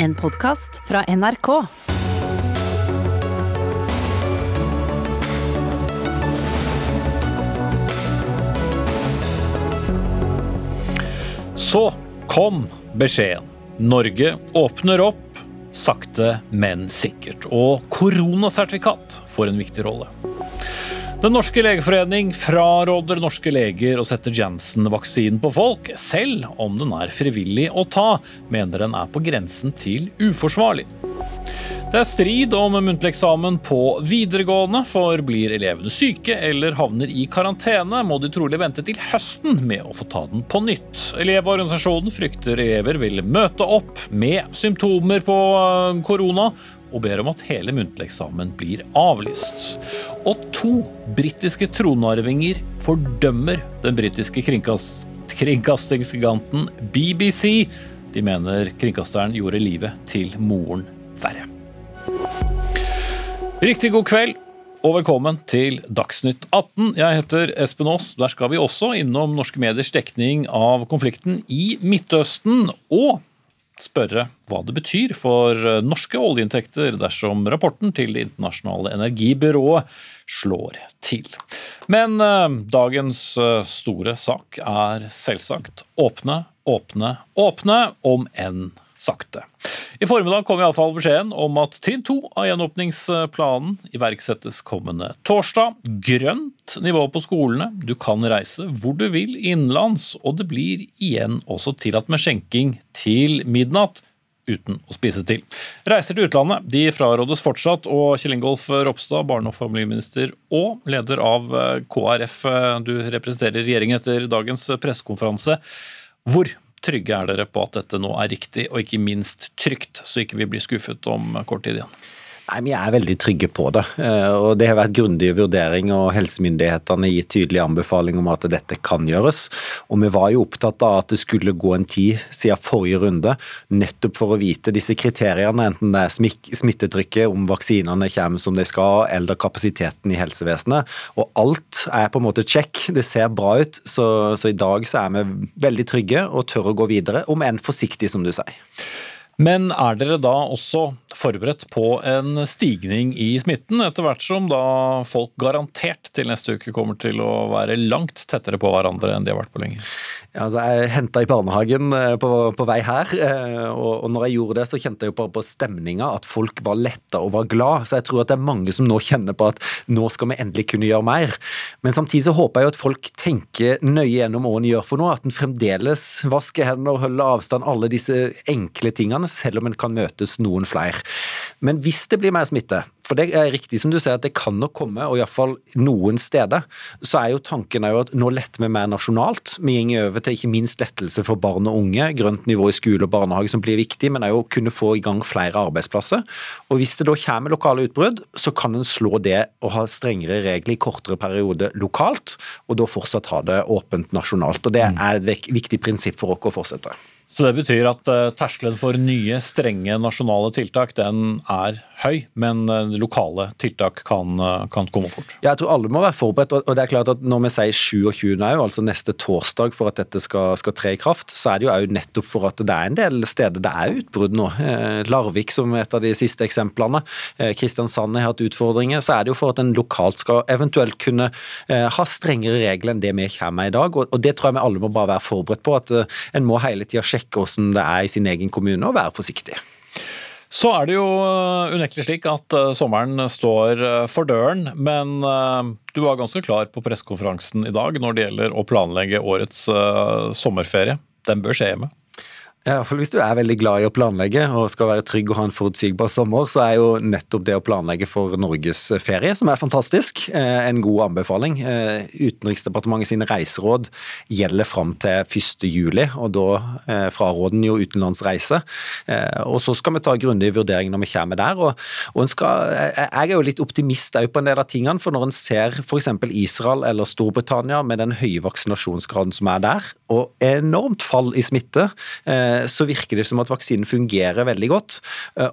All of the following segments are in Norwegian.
En podkast fra NRK. Så kom beskjeden. Norge åpner opp, sakte, men sikkert. Og koronasertifikat får en viktig rolle. Den norske legeforening fraråder norske leger å sette Janssen-vaksinen på folk, selv om den er frivillig å ta, mener den er på grensen til uforsvarlig. Det er strid om muntlig eksamen på videregående, for blir elevene syke eller havner i karantene, må de trolig vente til høsten med å få ta den på nytt. Elevorganisasjonen frykter elever vil møte opp med symptomer på øh, korona, og ber om at hele muntlig blir avlyst. Og to britiske tronarvinger fordømmer den britiske kringkast kringkastingsgiganten BBC. De mener kringkasteren gjorde livet til moren verre. Riktig god kveld og velkommen til Dagsnytt 18. Jeg heter Espen Aas. Der skal vi også innom norske mediers dekning av konflikten i Midtøsten. Og spørre hva det betyr for norske oljeinntekter dersom rapporten til Det internasjonale energibyrået slår til. Men eh, dagens eh, store sak er selvsagt åpne, åpne, åpne, om enn sakte. I formiddag kom iallfall beskjeden om at trinn to av gjenåpningsplanen iverksettes kommende torsdag. Grønt nivå på skolene, du kan reise hvor du vil innenlands, og det blir igjen også tillatt med skjenking til midnatt uten å spise til. Reiser til utlandet de frarådes fortsatt, og Kjell Ingolf Ropstad, barne- og familieminister og leder av KrF, du representerer regjeringen etter dagens pressekonferanse. Hvor trygge er dere på at dette nå er riktig, og ikke minst trygt, så ikke vi blir skuffet om kort tid igjen? Nei, Vi er veldig trygge på det. Eh, og Det har vært grundige vurderinger, og helsemyndighetene har gitt tydelig anbefaling om at dette kan gjøres. Og Vi var jo opptatt av at det skulle gå en tid siden forrige runde, nettopp for å vite disse kriteriene, enten det er smittetrykket, om vaksinene kommer som de skal, eller kapasiteten i helsevesenet. Og alt er på en måte check. Det ser bra ut. Så, så i dag så er vi veldig trygge og tør å gå videre, om enn forsiktig, som du sier. Men er dere da også forberedt på en stigning i smitten, etter hvert som da folk garantert til neste uke kommer til å være langt tettere på hverandre enn de har vært på lenge? Ja, altså jeg henta i barnehagen eh, på, på, vei her, eh, og, og når jeg gjorde det, så kjente jeg jo bare på stemninga at folk var letta og var glad. Så jeg tror at det er mange som nå kjenner på at nå skal vi endelig kunne gjøre mer. Men samtidig så håper jeg jo at folk tenker nøye gjennom hva en gjør for noe. At en fremdeles vasker hender, holder avstand, alle disse enkle tingene selv om en kan møtes noen flere. Men hvis det blir mer smitte, for det er riktig som du sier at det kan nok komme, og iallfall noen steder, så er jo tanken er jo at nå letter vi mer nasjonalt. Vi går over til ikke minst lettelse for barn og unge, grønt nivå i skole og barnehage som blir viktig, men òg å kunne få i gang flere arbeidsplasser. Og hvis det da kommer lokale utbrudd, så kan en slå det og ha strengere regler i kortere periode lokalt, og da fortsatt ha det åpent nasjonalt. Og det er et viktig prinsipp for oss å fortsette. Så det betyr at uh, terskelen for nye, strenge nasjonale tiltak den er høy, men uh, lokale tiltak kan, uh, kan, komme fort? Jeg tror alle må være forberedt. og det er klart at Når vi sier 27. nå, altså neste torsdag for at dette skal, skal tre i kraft, så er det jo nettopp for at det er en del steder det er utbrudd nå. Larvik som et av de siste eksemplene. Kristiansand har hatt utfordringer. Så er det jo for at en lokalt skal eventuelt kunne ha strengere regler enn det vi kommer med i dag. Og det tror jeg vi alle må bare være forberedt på. At en må hele tida sjekke sjekke hvordan det er i sin egen kommune, og være forsiktig. Så er det jo eh, unektelig slik at eh, sommeren står eh, for døren, men du var ganske klar på pressekonferansen i dag når det gjelder å planlegge årets sommerferie. Den bør skje hjemme? Ja, for Hvis du er veldig glad i å planlegge og skal være trygg og ha en forutsigbar sommer, så er jo nettopp det å planlegge for Norges ferie, som er fantastisk, eh, en god anbefaling. Eh, Utenriksdepartementet sine reiseråd gjelder fram til 1. juli, og da eh, fraråder en jo utenlandsreise. Og så skal vi ta grundige vurdering når vi kommer der. og, og skal, Jeg er jo litt optimist på en del av tingene, for når en ser f.eks. Israel eller Storbritannia med den høye vaksinasjonsgraden som er der, og enormt fall i smitte så virker det som at vaksinen fungerer veldig godt.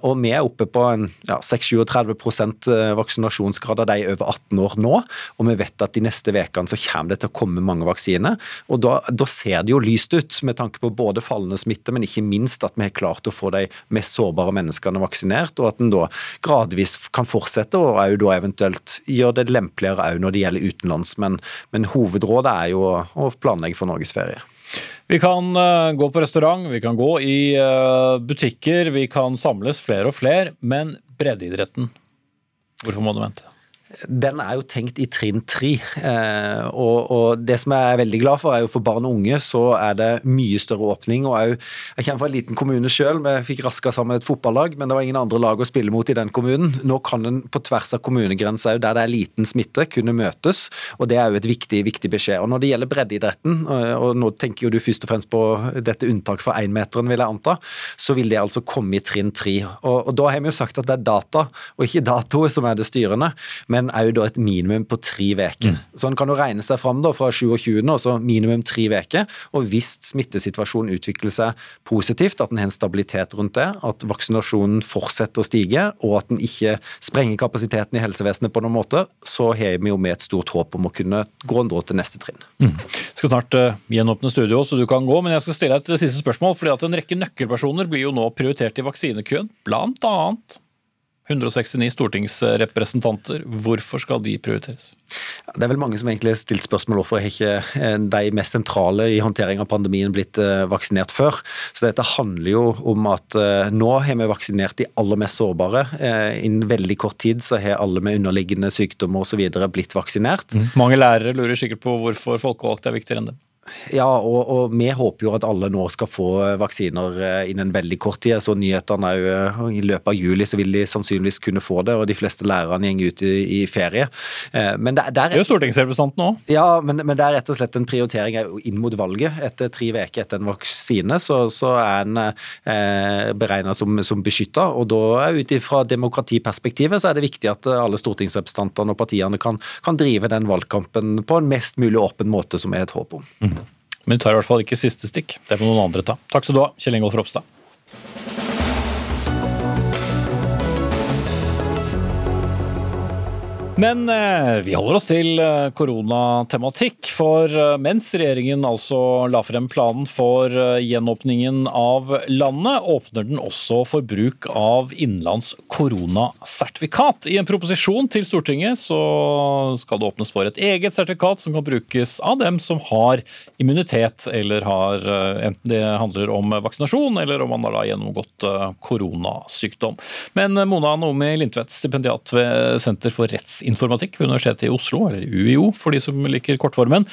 Og vi er oppe på en ja, 36-37 vaksinasjonsgrad av de over 18 år nå. Og vi vet at de neste ukene så kommer det til å komme mange vaksiner. Og da, da, ser det jo lyst ut, med tanke på både fallende smitte, men ikke minst at vi har klart å få de mest sårbare menneskene vaksinert, og at en da gradvis kan fortsette, og òg da eventuelt gjøre det lempeligere òg når det gjelder utenlands. Men, men hovedrådet er jo å planlegge for norgesferie. Vi kan uh, gå på restaurant, vi kan gå i uh, butikker, vi kan samles flere og flere, men breddeidretten, hvorfor må du vente? Den er jo tenkt i trinn tre. Eh, og, og, det som jeg er veldig glad for, er jo for barn og unge så er det mye større åpning. og Jeg, jeg kommer fra en liten kommune sjøl, vi fikk raska sammen et fotballag, men det var ingen andre lag å spille mot i den kommunen. Nå kan en på tvers av kommunegrenser der det er liten smitte, kunne møtes, og det er jo et viktig, viktig beskjed. Og Når det gjelder breddeidretten, og nå tenker jo du først og fremst på dette unntaket for énmeteren, vil jeg anta, så vil det altså komme i trinn tre. Og, og da har vi jo sagt at det er data, og ikke dato som er det styrende. men men òg et minimum på tre uker. Mm. Så en kan jo regne seg fram da, fra 27., altså minimum tre uker. Og hvis smittesituasjonen utvikler seg positivt, at en har en stabilitet rundt det, at vaksinasjonen fortsetter å stige, og at en ikke sprenger kapasiteten i helsevesenet på noen måte, så har vi jo med et stort håp om å kunne gå til neste trinn. Mm. Jeg skal snart uh, gjenåpne studio, så du kan gå, men jeg skal stille deg et siste spørsmål. fordi at En rekke nøkkelpersoner blir jo nå prioritert i vaksinekøen, blant annet 169 stortingsrepresentanter. Hvorfor skal de prioriteres? Det er vel mange som egentlig har stilt spørsmål hvorfor har ikke eh, de mest sentrale i håndtering av pandemien blitt eh, vaksinert før. Så dette handler jo om at eh, nå har vi vaksinert de aller mest sårbare. Innen veldig kort tid så har alle med underliggende sykdommer osv. blitt vaksinert. Mm. Mange lærere lurer sikkert på hvorfor folkevalgte er viktigere enn dem. Ja, og, og, vi håper jo at alle nå skal få vaksiner eh, innen veldig kort tid. Så nyhetene jo eh, I løpet av juli så vil de sannsynligvis kunne få det, og de fleste lærerne går ut i, i, ferie. Eh, men der er, det er jo stortingsrepresentanten òg. Ja, men, men, det er rett og slett en prioritering inn mot valget. Etter tre uker etter en vaksine så, så er en eh, beregna som, som beskytta. Og da ut ifra demokratiperspektivet så er det viktig at alle stortingsrepresentantene og partiene kan, kan drive den valgkampen på en mest mulig åpen måte, som er et håp om. Mm. Men du tar i hvert fall ikke siste stikk. Det får noen andre ta. Takk skal du ha, Kjell Ingolf Ropstad. Men eh, vi holder oss til eh, koronatematikk. For eh, mens regjeringen altså la frem planen for gjenåpningen av landet, åpner den også for bruk av innenlands koronasertifikat. I en proposisjon til Stortinget så skal det åpnes for et eget sertifikat som kan brukes av dem som har immunitet, eller har enten det handler om vaksinasjon, eller om man har gjennomgått koronasykdom. Men Mona Nomi Lindtvedt, stipendiat ved Senter for retts informatikk ved Universitetet i Oslo, eller UiO for de som liker kortformen.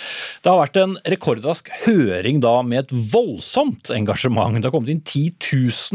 Det har vært en rekordrask høring da med et voldsomt engasjement. Det har kommet inn 10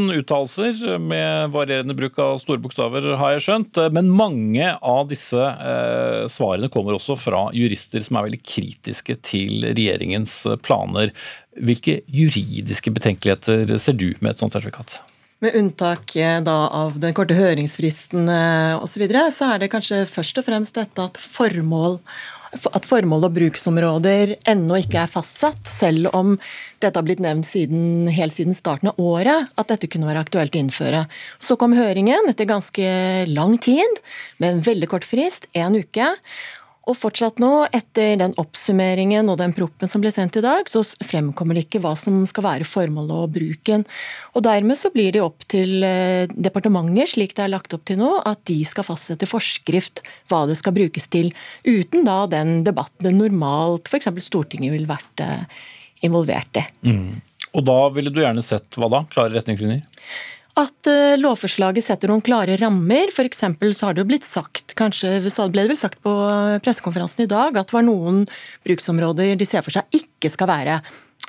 000 uttalelser med varierende bruk av store bokstaver, har jeg skjønt. Men mange av disse eh, svarene kommer også fra jurister som er veldig kritiske til regjeringens planer. Hvilke juridiske betenkeligheter ser du med et sånt sertifikat? Med unntak eh, da, av den korte høringsfristen eh, osv., så, videre, så er det kanskje først og fremst dette at formål at formål og bruksområder ennå ikke er fastsatt, selv om dette har blitt nevnt siden, helt siden starten av året, at dette kunne være aktuelt å innføre. Så kom høringen etter ganske lang tid, med en veldig kort frist, én uke. Og fortsatt nå, etter den oppsummeringen og den proppen som ble sendt i dag, så fremkommer det ikke hva som skal være formålet og bruken. Og dermed så blir det opp til eh, departementet, slik det er lagt opp til nå, at de skal fastsette forskrift hva det skal brukes til. Uten da den debatten normalt f.eks. Stortinget ville vært eh, involvert i. Mm. Og da ville du gjerne sett hva da? Klare retningslinjer? At eh, lovforslaget setter noen klare rammer. For så har det jo blitt sagt, kanskje ble det vel sagt på pressekonferansen i dag, at det var noen bruksområder de ser for seg ikke skal være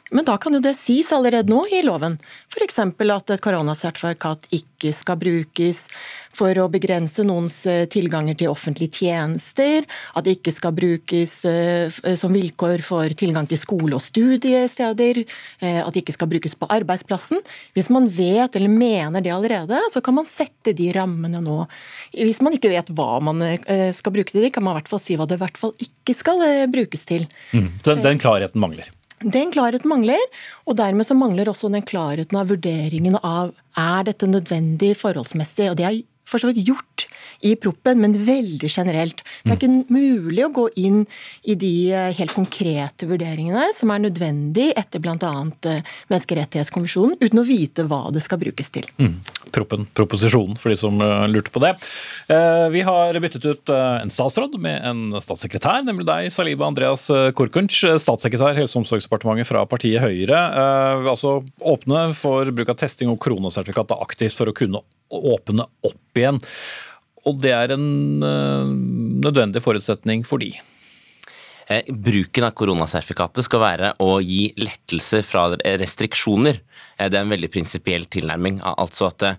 men da kan jo det sies allerede nå i loven. F.eks. at et koronasertifikat ikke skal brukes for å begrense noens eh, tilganger til offentlige tjenester. At det ikke skal brukes eh, som vilkår for tilgang til skole- og studiesteder. Eh, at det ikke skal brukes på arbeidsplassen. Hvis man vet eller mener det allerede, så kan man sette de rammene nå. Hvis man ikke vet hva man skal bruke til det, kan man i hvert fall si hva det i hvert fall ikke skal brukes til. Mm. Så den klarheten mangler? Den klarheten mangler, og dermed så mangler også den klarheten av vurderingen av er dette nødvendig forholdsmessig. og Det er for så vidt gjort i proppen, men veldig generelt. Det er ikke mulig å gå inn i de eh, helt konkrete vurderingene som er nødvendig etter bl.a. Eh, Menneskerettighetskommisjonen, uten å vite hva det skal brukes til. Mm. Proppen, proposisjonen, for de som eh, lurte på det. Vi har byttet ut en statsråd med en statssekretær, nemlig deg, Saliba Andreas Korkunc, statssekretær Helse- og omsorgsdepartementet fra partiet Høyre. Altså åpne for bruk av testing og koronasertifikat aktivt for å kunne åpne opp igjen. Og det er en uh, nødvendig forutsetning for de. Eh, bruken av koronasertifikatet skal være å gi lettelser fra restriksjoner. Eh, det er en veldig prinsipiell tilnærming. Altså at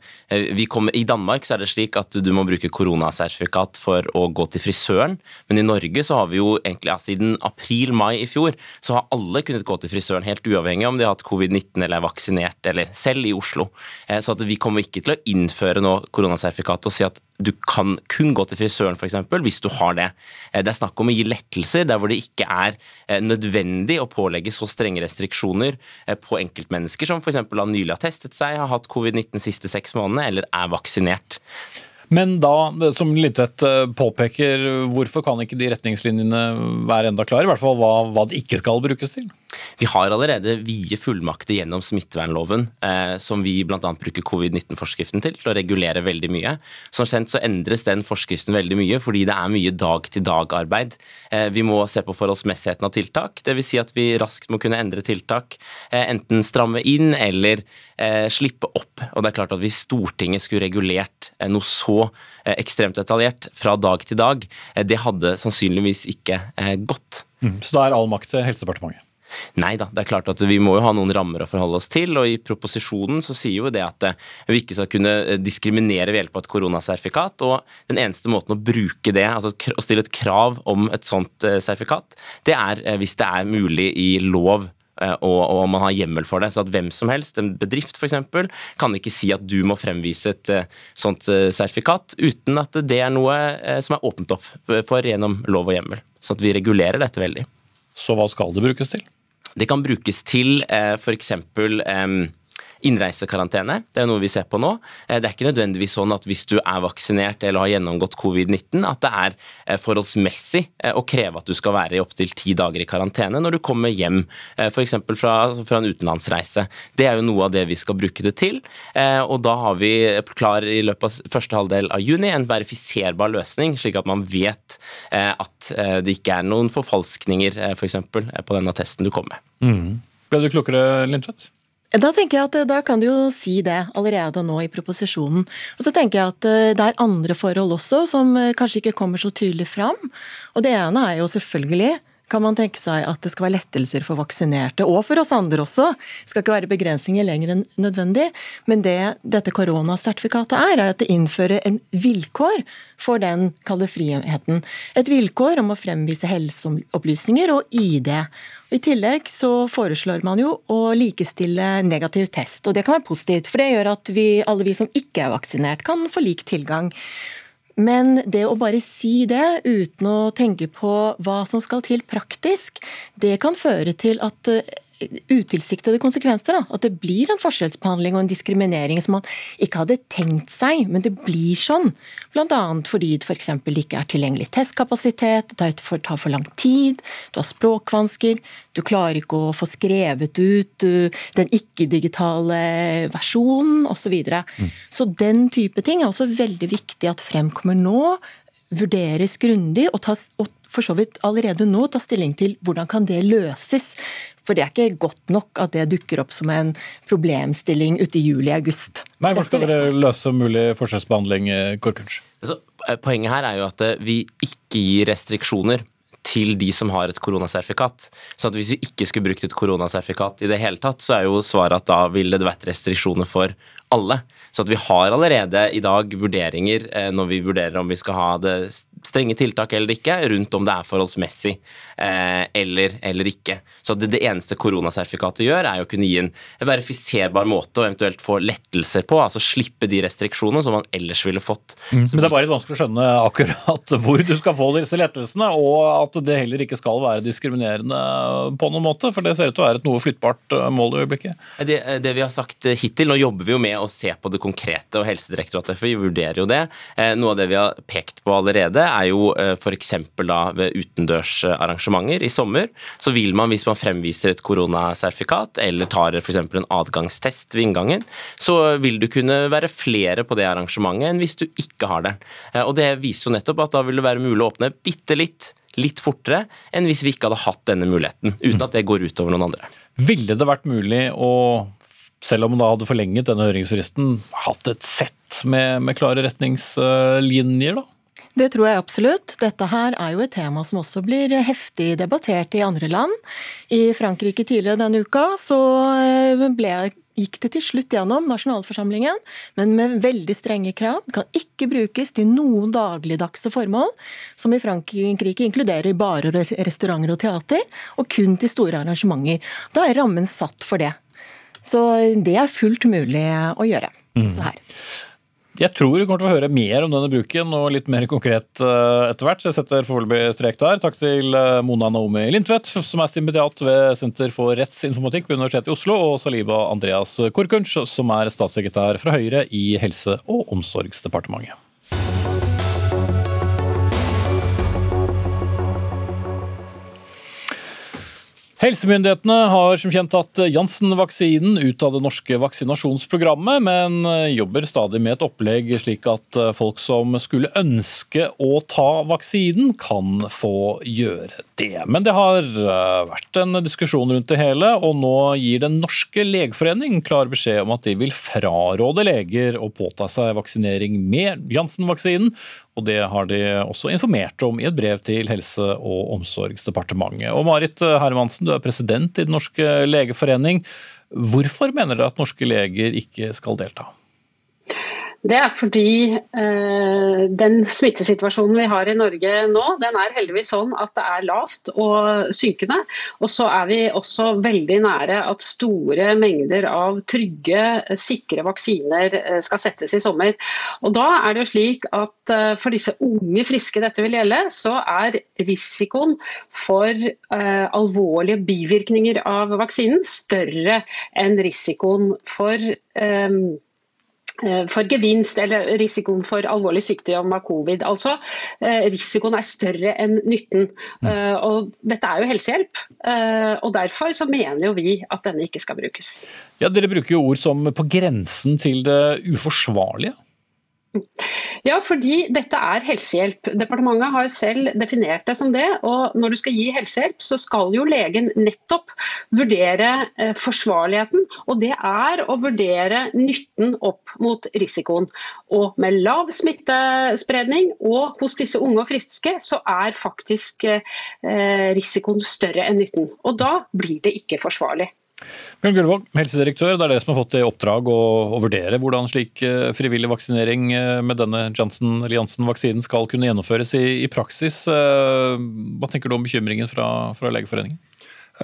kommer, I Danmark så er det slik at du må bruke koronasertifikat for å gå til frisøren, men i Norge så har vi jo egentlig ja, siden april-mai i fjor så har alle kunnet gå til frisøren, helt uavhengig om de har hatt covid-19 eller er vaksinert, eller selv i Oslo. Så vi kommer ikke til å innføre nå koronasertifikat og si at du kan kun gå til frisøren for eksempel, hvis du har det. Eh, det er snakk om å gi lettelser der hvor det ikke er eh, nødvendig å pålegge så strenge restriksjoner eh, på enkeltmennesker som f.eks. nylig har testet seg, har hatt covid-19 siste seks månedene eller er vaksinert. Men da, som Lindtvedt påpeker, hvorfor kan ikke de retningslinjene være enda klare? I hvert fall hva, hva det ikke skal brukes til? Vi har allerede vide fullmakter gjennom smittevernloven, eh, som vi bl.a. bruker covid-19-forskriften til, til å regulere veldig mye. Som kjent så endres den forskriften veldig mye, fordi det er mye dag-til-dag-arbeid. Eh, vi må se på forholdsmessigheten av tiltak, dvs. Si at vi raskt må kunne endre tiltak. Eh, enten stramme inn eller eh, slippe opp. Og det er klart at Hvis Stortinget skulle regulert eh, noe så eh, ekstremt detaljert fra dag til dag, det hadde sannsynligvis ikke gått. Mm, så da er all makt til Helsedepartementet? Nei da, det er klart at vi må jo ha noen rammer å forholde oss til. og I proposisjonen så sier jo det at eh, vi ikke skal kunne eh, diskriminere ved hjelp av et koronasertifikat. og Den eneste måten å bruke det, altså å stille et krav om et sånt eh, sertifikat, det er hvis det er mulig i lov og, og, man har hjemmel for det. Så at hvem som helst, en bedrift f.eks., kan ikke si at du må fremvise et sånt sertifikat uten at det er noe som er åpent opp for gjennom lov og hjemmel. Så at vi regulerer dette veldig. Så hva skal det brukes til? Det kan brukes til eh, f.eks. Innreisekarantene, det er noe vi ser på nå. Eh, det er ikke nødvendigvis sånn at hvis du er vaksinert eller har gjennomgått covid-19, at det er eh, forholdsmessig eh, å kreve at du skal være i opptil ti dager i karantene når du kommer hjem, f.eks. Fra, fra en utenlandsreise. Det er jo noe av det vi skal bruke det til. Og da har vi klar i løpet av første halvdel av juni en verifiserbar løsning, slik at man vet at det ikke er noen forfalskninger f.eks. For på denne testen du kom med. Mm. Ble du klokere, Lindtvedt? Da tenker jeg at eh, da kan du jo si det allerede nå i proposisjonen. Og så tenker jeg at eh, det er andre forhold også som eh, kanskje ikke kommer så tydelig fram. Og det ene er jo selvfølgelig kan man tenke seg at det skal være lettelser for vaksinerte, og for oss andre også. Det skal ikke være begrensninger lenger enn nødvendig. Men det dette koronasertifikatet er, er at det innfører en vilkår for den kalde friheten. Et vilkår om å fremvise helseopplysninger og ID. I tillegg så foreslår man jo å likestille negativ test, og det kan være positivt. For det gjør at vi, alle vi som ikke er vaksinert, kan få lik tilgang. Men det å bare si det uten å tenke på hva som skal til praktisk, det kan føre til at eh, utilsiktede konsekvenser. Da. At det blir en forskjellsbehandling og en diskriminering som man ikke hadde tenkt seg, men det blir sånn. Bl.a. fordi det f.eks. ikke er tilgjengelig testkapasitet, det tar for lang tid, du har språkvansker, du klarer ikke å få skrevet ut den ikke-digitale versjonen osv. Så, videre. mm. så den type ting er også veldig viktig at fremkommer nå vurderes grundig og, tas, og for så vidt allerede nå ta stilling til hvordan kan det løses. For det er ikke godt nok at det dukker opp som en problemstilling ute i juli-august. Nei, Hvordan skal dere løse mulig forskjellsbehandling, eh, Korkunsch? Altså, eh, poenget her er jo at eh, vi ikke gir restriksjoner til de som har et koronasertifikat. Så at hvis vi ikke skulle brukt et koronasertifikat i det hele tatt, så er jo svaret at da ville det vært restriksjoner for alle. Så vi har allerede i dag vurderinger når vi vurderer om vi skal ha det strenge tiltak eller ikke, rundt om det er forholdsmessig eh, eller, eller ikke. Så det, det eneste koronasertifikatet gjør, er å kunne gi en verifiserbar måte å eventuelt få lettelser på, altså slippe de restriksjonene som man ellers ville fått. Mm. Men det er bare litt vanskelig å skjønne akkurat hvor du skal få disse lettelsene, og at det heller ikke skal være diskriminerende på noen måte, for det ser ut til å være et noe flyttbart eh, mål i øyeblikket. Det, det vi har sagt hittil, nå jobber vi jo med å se på det konkrete, og Helsedirektoratet for vi vurderer jo det. Eh, noe av det vi har pekt på allerede, er jo eh, f.eks. ved utendørsarrangementer i sommer. Så vil man, hvis man fremviser et koronasertifikat eller tar f.eks. en adgangstest ved inngangen, så vil du kunne være flere på det arrangementet enn hvis du ikke har det. Eh, og det viser jo nettopp at da vil det være mulig å åpne bitte litt litt fortere enn hvis vi ikke hadde hatt denne muligheten, uten at det går utover noen andre. Ville det vært mulig å, selv om man da hadde forlenget denne høringsfristen, hatt et sett med, med klare retningslinjer, da? Det tror jeg absolutt. Dette her er jo et tema som også blir heftig debattert i andre land. I Frankrike tidligere denne uka så eh, ble, gikk det til slutt gjennom nasjonalforsamlingen, men med veldig strenge krav. Det kan ikke brukes til noen dagligdagse formål, som i Frankrike inkluderer barer, restauranter og teater, og kun til store arrangementer. Da er rammen satt for det. Så det er fullt mulig å gjøre. også her. Jeg tror vi kommer til å høre mer om denne bruken og litt mer konkret eh, etter hvert. Jeg setter foreløpig strek der. Takk til eh, Mona Naomi Lindtvedt, som er stipendiat ved Senter for rettsinformatikk ved Universitetet i Oslo, og Saliba Andreas Korkunsch, som er statssekretær fra Høyre i Helse- og omsorgsdepartementet. Helsemyndighetene har som kjent tatt Janssen-vaksinen ut av det norske vaksinasjonsprogrammet, men jobber stadig med et opplegg slik at folk som skulle ønske å ta vaksinen, kan få gjøre det. Men det har vært en diskusjon rundt det hele, og nå gir Den norske legeforening klar beskjed om at de vil fraråde leger å påta seg vaksinering med Janssen-vaksinen, og Det har de også informert om i et brev til Helse- og omsorgsdepartementet. Og Marit Hermansen, du er president i Den norske legeforening. Hvorfor mener dere at norske leger ikke skal delta? Det er fordi eh, den smittesituasjonen vi har i Norge nå, den er heldigvis sånn at det er lavt og synkende. Og så er vi også veldig nære at store mengder av trygge, sikre vaksiner eh, skal settes i sommer. Og da er det jo slik at eh, for disse unge friske dette vil gjelde, så er risikoen for eh, alvorlige bivirkninger av vaksinen større enn risikoen for eh, for gevinst eller risikoen for alvorlig sykdom av covid. Altså, eh, Risikoen er større enn nytten. Eh, og Dette er jo helsehjelp, og derfor så mener jo vi at denne ikke skal brukes. Ja, Dere bruker jo ord som på grensen til det uforsvarlige. Ja, fordi dette er helsehjelp. Departementet har selv definert det som det. og Når du skal gi helsehjelp, så skal jo legen nettopp vurdere eh, forsvarligheten. Og det er å vurdere nytten opp mot risikoen. Og med lav smittespredning og hos disse unge og friske, så er faktisk eh, risikoen større enn nytten. Og da blir det ikke forsvarlig. Bjørn Gullvåg, helsedirektør. Det er dere som har fått i oppdrag å, å, vurdere hvordan slik eh, frivillig vaksinering eh, med denne Janssen-vaksinen skal kunne gjennomføres i, i, praksis. Eh, hva tenker du om bekymringen fra, fra Legeforeningen?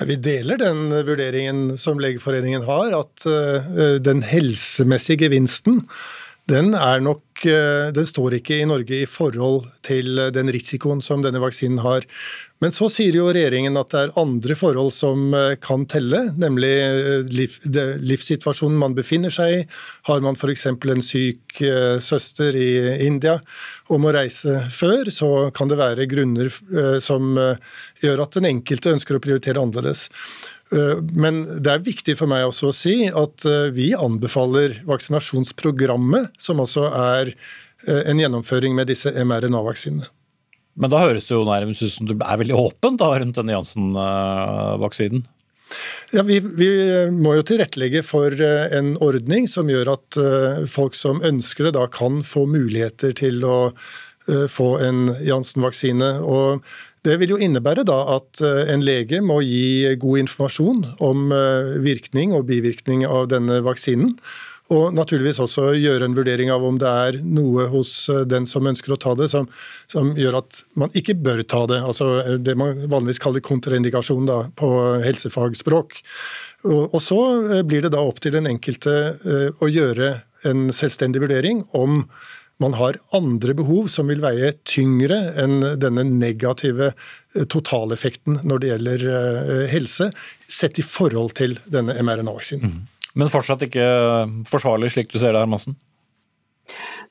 Vi deler den vurderingen som Legeforeningen har, at den helsemessige gevinsten den, nok, den står ikke i Norge i forhold til den risikoen som denne vaksinen har. Men så sier jo regjeringen at det er andre forhold som eh, kan telle, nemlig eh, liv, livssituasjonen man befinner seg i. Har man f.eks. en syk eh, søster i India og må reise før, så kan det være grunner som gjør at den enkelte ønsker å prioritere annerledes. Men det er viktig for meg også å si at vi anbefaler vaksinasjonsprogrammet, som altså er en gjennomføring med disse mRNA-vaksinene. Men da høres det jo nærmest ut som du er veldig åpen da, rundt denne Janssen-vaksinen? Ja, vi, vi, må jo tilrettelegge for eh, en ordning som gjør at eh, folk som ønsker det, da kan få muligheter til å eh, få en Janssen-vaksine. Og det vil jo innebære da at en lege må gi god informasjon om virkning og bivirkning av denne vaksinen. Og naturligvis også gjøre en vurdering av om det er noe hos den som ønsker å ta det, som, som gjør at man ikke bør ta det. Altså det man vanligvis kaller kontraindikasjon da, på helsefagspråk. Og, så blir det da opp til den enkelte å gjøre en selvstendig vurdering om man har andre behov som vil veie tyngre enn denne negative eh, totaleffekten når det gjelder eh, helse, sett i forhold til denne mRNA-vaksinen. Mm. Men fortsatt ikke forsvarlig, slik du ser det, Hermansen?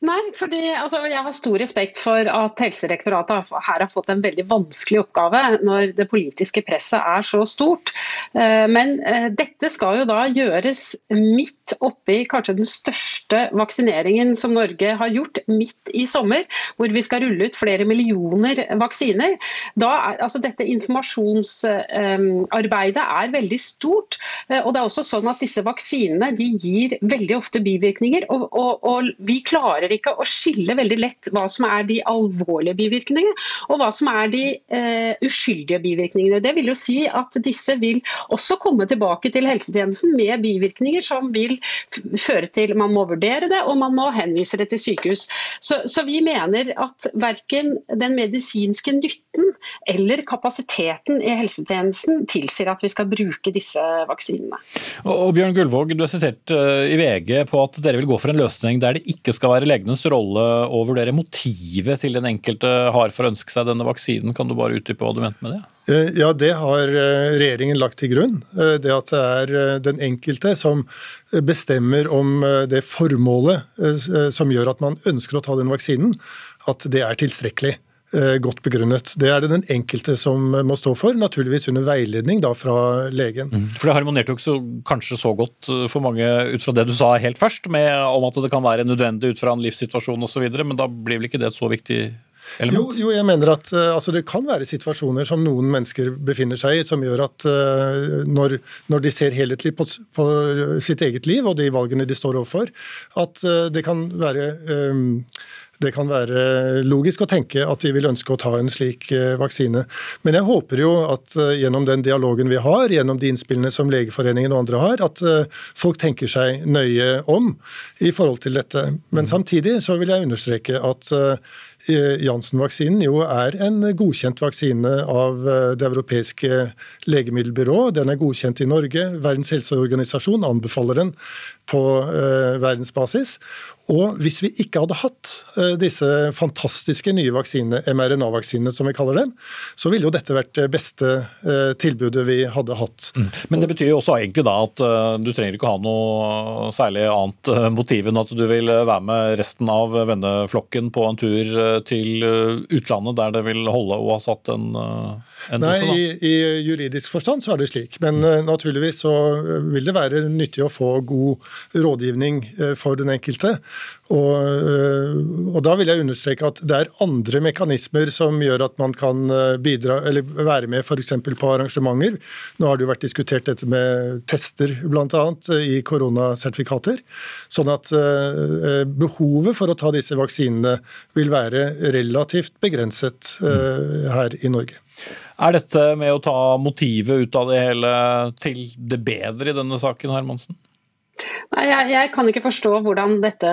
Nei, fordi altså, jeg har stor respekt for at Helsedirektoratet her har fått en veldig vanskelig oppgave når det politiske presset er så stort. Eh, men eh, dette skal jo da gjøres midt oppi kanskje den største vaksineringen som Norge har gjort, midt i sommer, hvor vi skal rulle ut flere millioner vaksiner. Da er, altså Dette informasjonsarbeidet er veldig stort. Eh, og det er også sånn at Disse vaksinene de gir veldig ofte bivirkninger. og, og, og vi klarer ikke å skille veldig lett hva som er de alvorlige bivirkningene, og hva som er de eh, uskyldige bivirkningene. Det vil jo si at disse vil også komme tilbake til helsetjenesten med bivirkninger som vil føre til man må vurdere det, og man må henvise det til sykehus. Så, så vi mener at verken den medisinske nytten eller kapasiteten i helsetjenesten tilsier at vi skal bruke disse vaksinene. Og, og Bjørn Gullvåg, du er sitert uh, i VG på at dere vil gå for en løsning der det ikke skal være legenes rolle å vurdere motivet til den enkelte har for å ønske seg denne vaksinen. Kan du bare utdype hva du mente med det? Eh, ja, Det har eh, regjeringen lagt til grunn. Eh, det at det er den enkelte som bestemmer om det formålet som gjør at man ønsker å ta den vaksinen, at det er tilstrekkelig. Eh, godt begrunnet. Det er det den enkelte som må stå for, naturligvis under veiledning da fra legen. Mm. For Det harmonerte jo ikke så, kanskje så godt eh, for mange ut fra det du sa helt først, med, om at det kan være nødvendig ut fra en livssituasjon osv., men da blir vel ikke det et så viktig jo, jo, jeg mener at uh, altså, Det kan være situasjoner som noen mennesker befinner seg i, som gjør at uh, når, når, de ser helhetlig på, på, sitt eget liv og de valgene de står overfor, at uh, det kan være um, det kan være logisk å tenke at vi vil ønske å ta en slik eh, vaksine. Men jeg håper jo at eh, gjennom den dialogen vi har, gjennom de innspillene som Legeforeningen og andre har, at eh, folk tenker seg nøye om i forhold til dette. Men samtidig så vil jeg understreke at Janssen-vaksinen jo er en godkjent vaksine av Det europeiske legemiddelbyrået. Den er godkjent i Norge. Verdens helseorganisasjon anbefaler den på verdensbasis. Og hvis vi ikke hadde hatt eh, disse fantastiske nye vaksinene, mRNA-vaksinene som vi kaller dem, så ville jo dette vært det beste eh, tilbudet vi hadde hatt. Mm. Men det betyr jo også egentlig da at eh, du trenger ikke ha noe særlig annet motiv enn at du vil være med resten av venneflokken på en tur til utlandet der det vil holde å ha satt en Nei, i, i, juridisk forstand så er det slik. Men naturligvis så vil det være nyttig å få god rådgivning uh, for den enkelte. Og, uh, og, da vil jeg understreke at det er andre mekanismer som gjør at man kan bidra, eller være med f.eks. på arrangementer. Nå har det jo vært diskutert dette med tester bl.a. i koronasertifikater. Sånn at behovet for å ta disse vaksinene vil være relativt begrenset her i Norge. Er dette med å ta motivet ut av det hele til det bedre i denne saken, Hermansen? Nei, jeg, jeg, kan ikke forstå hvordan dette,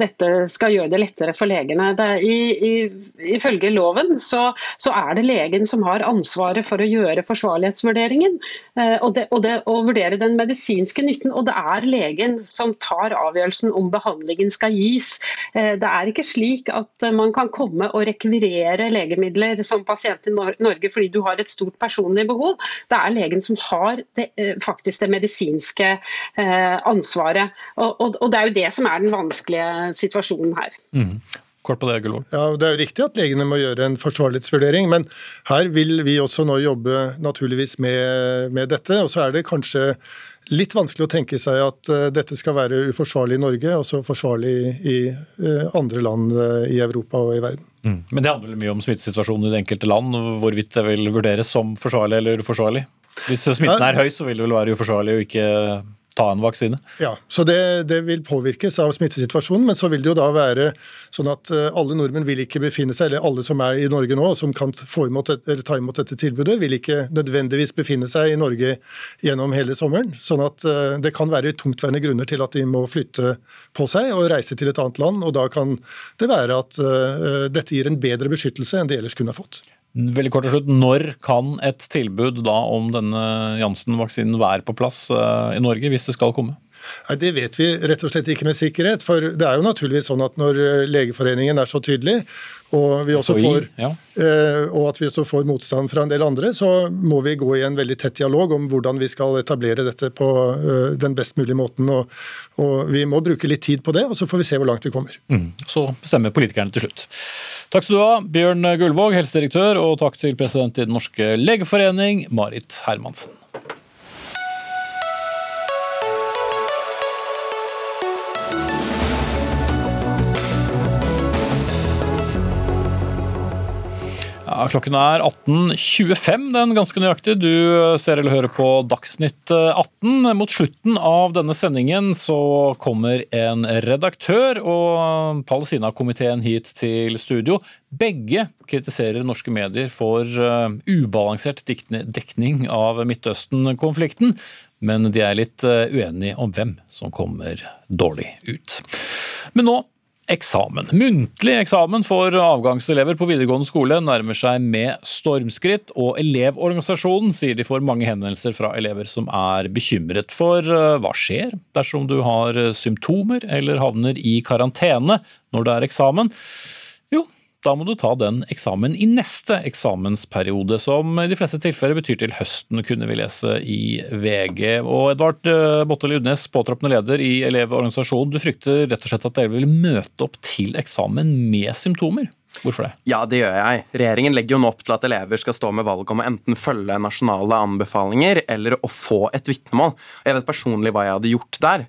dette, skal gjøre det lettere for legene. Er, i, i, ifølge loven så, så, er det legen som har ansvaret for å gjøre forsvarlighetsvurderingen eh, og, det, og, det, og, vurdere den medisinske nytten. Og det er legen som tar avgjørelsen om behandlingen skal gis. Eh, det er ikke slik at man kan komme og rekvirere legemidler som pasient i Norge fordi du har et stort personlig behov. Det er legen som har det, eh, faktisk det medisinske eh, ansvaret. Og, og, og, det er jo det som er den vanskelige situasjonen her. Mm. Kort på Det Gullvåg. Ja, det er jo riktig at legene må gjøre en forsvarlighetsvurdering, men her vil vi også nå jobbe naturligvis med, med dette. Og så er det kanskje litt vanskelig å tenke seg at uh, dette skal være uforsvarlig i Norge, og så forsvarlig i uh, andre land uh, i Europa og i verden. Mm. Men det handler mye om smittesituasjonen i det enkelte land, hvorvidt det vil vurderes som forsvarlig eller uforsvarlig? Hvis smitten er høy, så vil det vel være uforsvarlig å ikke ta en vaksine. Ja, så det, det, vil påvirkes av smittesituasjonen, men så vil det jo da være sånn at eh, alle nordmenn vil ikke befinne seg, eller alle som er i Norge nå, som kan imot, ta imot dette tilbudet, vil ikke nødvendigvis befinne seg i Norge gjennom hele sommeren. Sånn at eh, det kan være tungtveiende grunner til at de må flytte på seg og reise til et annet land, og da kan det være at uh, dette gir en bedre beskyttelse enn de ellers kunne ha fått. Veldig kort til slutt, Når kan et tilbud da om denne Janssen-vaksinen være på plass i Norge, hvis det skal komme? Nei, Det vet vi rett og slett ikke med sikkerhet. For det er jo naturligvis sånn at når eh, Legeforeningen er så tydelig, og, vi også får. Eh, og at vi også får motstand fra en del andre, så må vi gå i en veldig tett dialog om hvordan vi skal etablere dette på eh, den best mulige måten. Og, og Vi må bruke litt tid på det, og så får vi se hvor langt vi kommer. Mm. Så bestemmer politikerne til slutt. Takk skal du ha, Bjørn Gullvåg, helsedirektør, og takk til president i Den norske legeforening, Marit Hermansen. Klokken er 18.25, den ganske nøyaktig. Du ser eller hører på Dagsnytt 18. Mot slutten av denne sendingen så kommer en redaktør og Palestina-komiteen hit til studio. Begge kritiserer norske medier for uh, ubalansert dekning av Midtøsten-konflikten, men de er litt uh, uenige om hvem som kommer dårlig ut. Men nå eksamen. Muntlig eksamen for avgangselever på videregående skole nærmer seg med stormskritt, og Elevorganisasjonen sier de får mange henvendelser fra elever som er bekymret for eh, hva skjer dersom du har symptomer eller havner i karantene når det er eksamen. Jo, da må du ta den eksamen i neste eksamensperiode, som i de fleste tilfeller betyr til høsten, kunne vi lese i VG. Og Edvard Botte Ludnes, påtroppende leder i Elevorganisasjonen, du frykter rett og slett at dere vil møte opp til eksamen med symptomer? Hvorfor det? Ja, det gjør jeg. Regjeringen legger jo nå opp til at elever skal stå med valg om å enten følge nasjonale anbefalinger eller å få et vitnemål. Jeg vet personlig hva jeg hadde gjort der.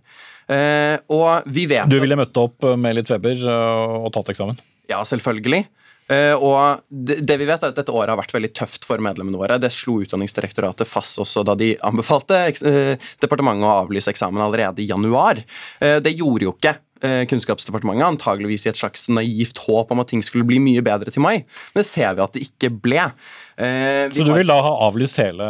Eh, og vi vet Du ville møtt opp med litt feber eh, og tatt eksamen? Ja, selvfølgelig. Uh, og det, vi vet er at Dette året har vært veldig tøft for medlemmene våre. Det slo Utdanningsdirektoratet fast også da de anbefalte uh, departementet å avlyse eksamen allerede i januar. Uh, det gjorde jo ikke Kunnskapsdepartementet, antageligvis i et slags naivt håp om at ting skulle bli mye bedre til mai. Men det ser vi at det ikke ble. Eh, så du vil da ha avlyst hele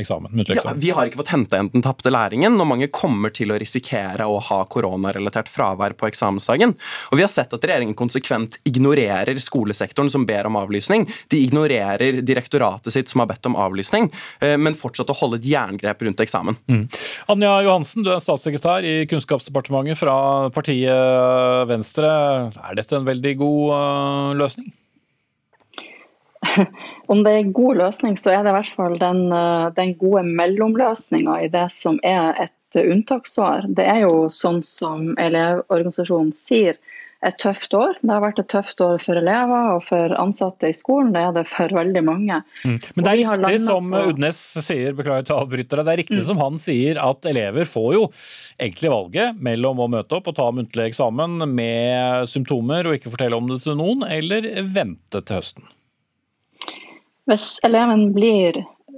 eksamen? Ja, vi har ikke fått henta igjen den tapte læringen, og mange kommer til å risikere å ha koronarelatert fravær på eksamensdagen. Og vi har sett at regjeringen konsekvent ignorerer skolesektoren som ber om avlysning. De ignorerer direktoratet sitt som har bedt om avlysning, eh, men fortsatt å holde et jerngrep rundt eksamen. Mm. Anja Johansen, du er statssekretær i Kunnskapsdepartementet fra partiet Venstre. Er dette en veldig god uh, løsning? Om det er en god løsning, så er det i hvert fall den, eh, den gode mellomløsninga i det som er et unntaksår. Det er jo sånn som Elevorganisasjonen sier, et tøft år. Det har vært et tøft år for elever og for ansatte i skolen. Det er det for veldig mange. Mm. Men det er riktig som. Udnes sier, beklager til avbrytere, det er riktig mm. som han sier at elever får jo egentlig valget mellom å møte opp og ta muntlig eksamen med symptomer og ikke fortelle om det til noen, eller vente til høsten. Hvis eleven blir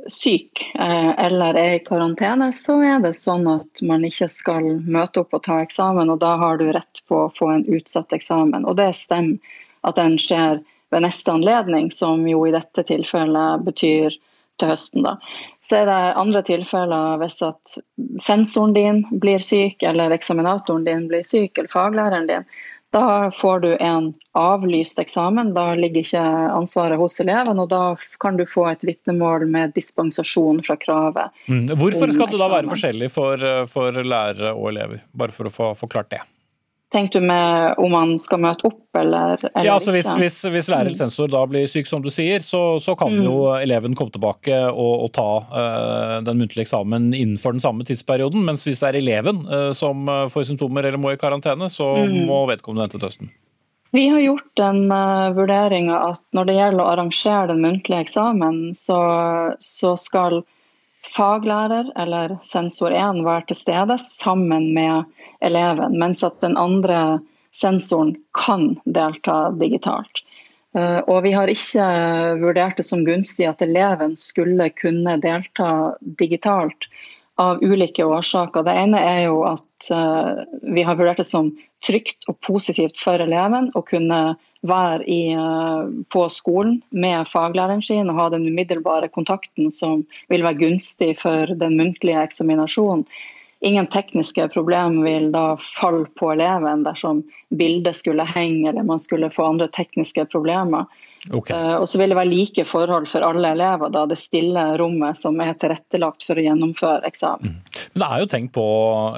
syk eh, eller er i karantene, så er det sånn at man ikke skal møte opp og ta eksamen, og da har du rett på å få en utsatt eksamen. Og det stemmer at den skjer ved neste anledning, som jo i dette tilfellet betyr til høsten. Da. Så er det andre tilfeller hvis at sensoren din blir syk, eller eksaminatoren din blir syk, eller faglæreren din. Da får du en avlyst eksamen. Da ligger ikke ansvaret hos eleven, og da kan du få et vitnemål med dispensasjon fra kravet. Mm. Hvorfor skal det da være forskjellig for, for lærere og elever, bare for å få forklart det? Tenker du med om man skal møte opp eller, eller ja, altså hvis, hvis, hvis lærer sensor da blir syk, som du sier, så, så kan mm. jo eleven komme tilbake og, og ta uh, den muntlige eksamen innenfor den samme tidsperioden. Mens hvis det er eleven uh, som eh, får symptomer eller må i karantene, så mm. må vedkommende vente til høsten. Vi har gjort den uh, vurderinga at når det gjelder å arrangere den muntlige eksamen, så, så skal faglærer eller sensor 1 være til stede sammen med eleven, mens at den andre sensoren kan delta digitalt. Eh, og vi har ikke vurdert det som gunstig at eleven skulle kunne delta digitalt av ulike årsaker. Det ene er jo at uh, vi har vurdert det som trygt og positivt for eleven å kunne være i, uh, på skolen med faglæreren sin og ha den umiddelbare kontakten som vil være gunstig for den muntlige eksaminasjonen. Ingen tekniske problem vil da falle på eleven dersom bildet skulle henge eller man skulle få andre tekniske problemer. Okay. Uh, og så vil det være like forhold for alle elever, da det stille rommet som er tilrettelagt for å gjennomføre eksamen. Mm. Men det er jo tenkt på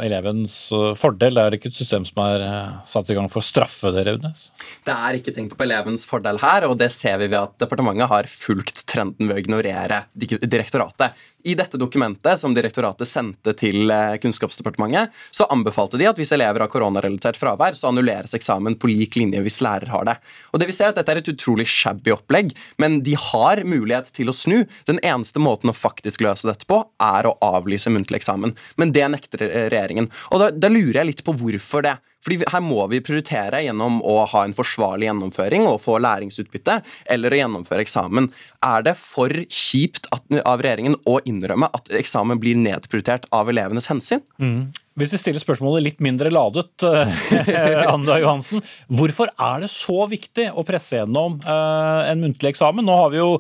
elevens eh, fordel, det er ikke et system som er eh, satt i gang for å straffe dere? Udnes? Det er ikke tenkt på elevens fordel her, og det ser vi ved at departementet har fulgt trenden ved å ignorere direktoratet. I dette dokumentet som direktoratet sendte til Kunnskapsdepartementet, så anbefalte de at hvis elever har koronarelatert fravær, så annulleres eksamen på lik linje hvis lærer har det. Og det vi ser at Dette er et utrolig shabby opplegg, men de har mulighet til å snu. Den eneste måten å faktisk løse dette på, er å avlyse muntlig eksamen. Men det nekter regjeringen. Og da, da lurer jeg litt på hvorfor det. Fordi Her må vi prioritere gjennom å ha en forsvarlig gjennomføring og få læringsutbytte, eller å gjennomføre eksamen. Er det for kjipt at, av regjeringen å innrømme at eksamen blir nedprioritert av elevenes hensyn? Mm. Hvis vi stiller spørsmålet litt mindre ladet, eh, Anda Johansen. Hvorfor er det så viktig å presse gjennom eh, en muntlig eksamen? Nå har vi jo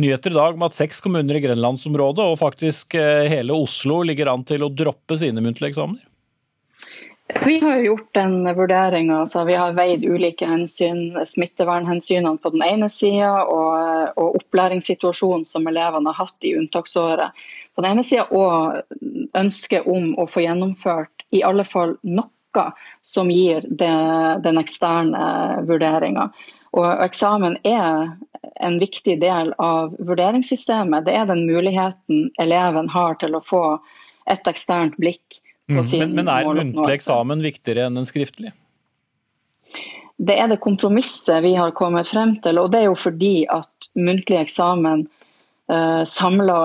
nyheter i dag om at seks kommuner i grenlandsområdet og faktisk eh, hele Oslo ligger an til å droppe sine muntlige eksamener. Vi har gjort den vurderinga. Altså vi har veid ulike hensyn. Smittevernhensynene på den ene sida og, og opplæringssituasjonen som elevene har hatt i unntaksåret på den ene sida og ønsket om å få gjennomført i alle fall noe som gir det, den eksterne vurderinga. Og eksamen er en viktig del av vurderingssystemet. Det er den muligheten eleven har til å få et eksternt blikk mm. men, men er muntlig eksamen viktigere enn en skriftlig? Det er det kompromisset vi har kommet frem til. Og det er jo fordi at muntlig eksamen uh, samla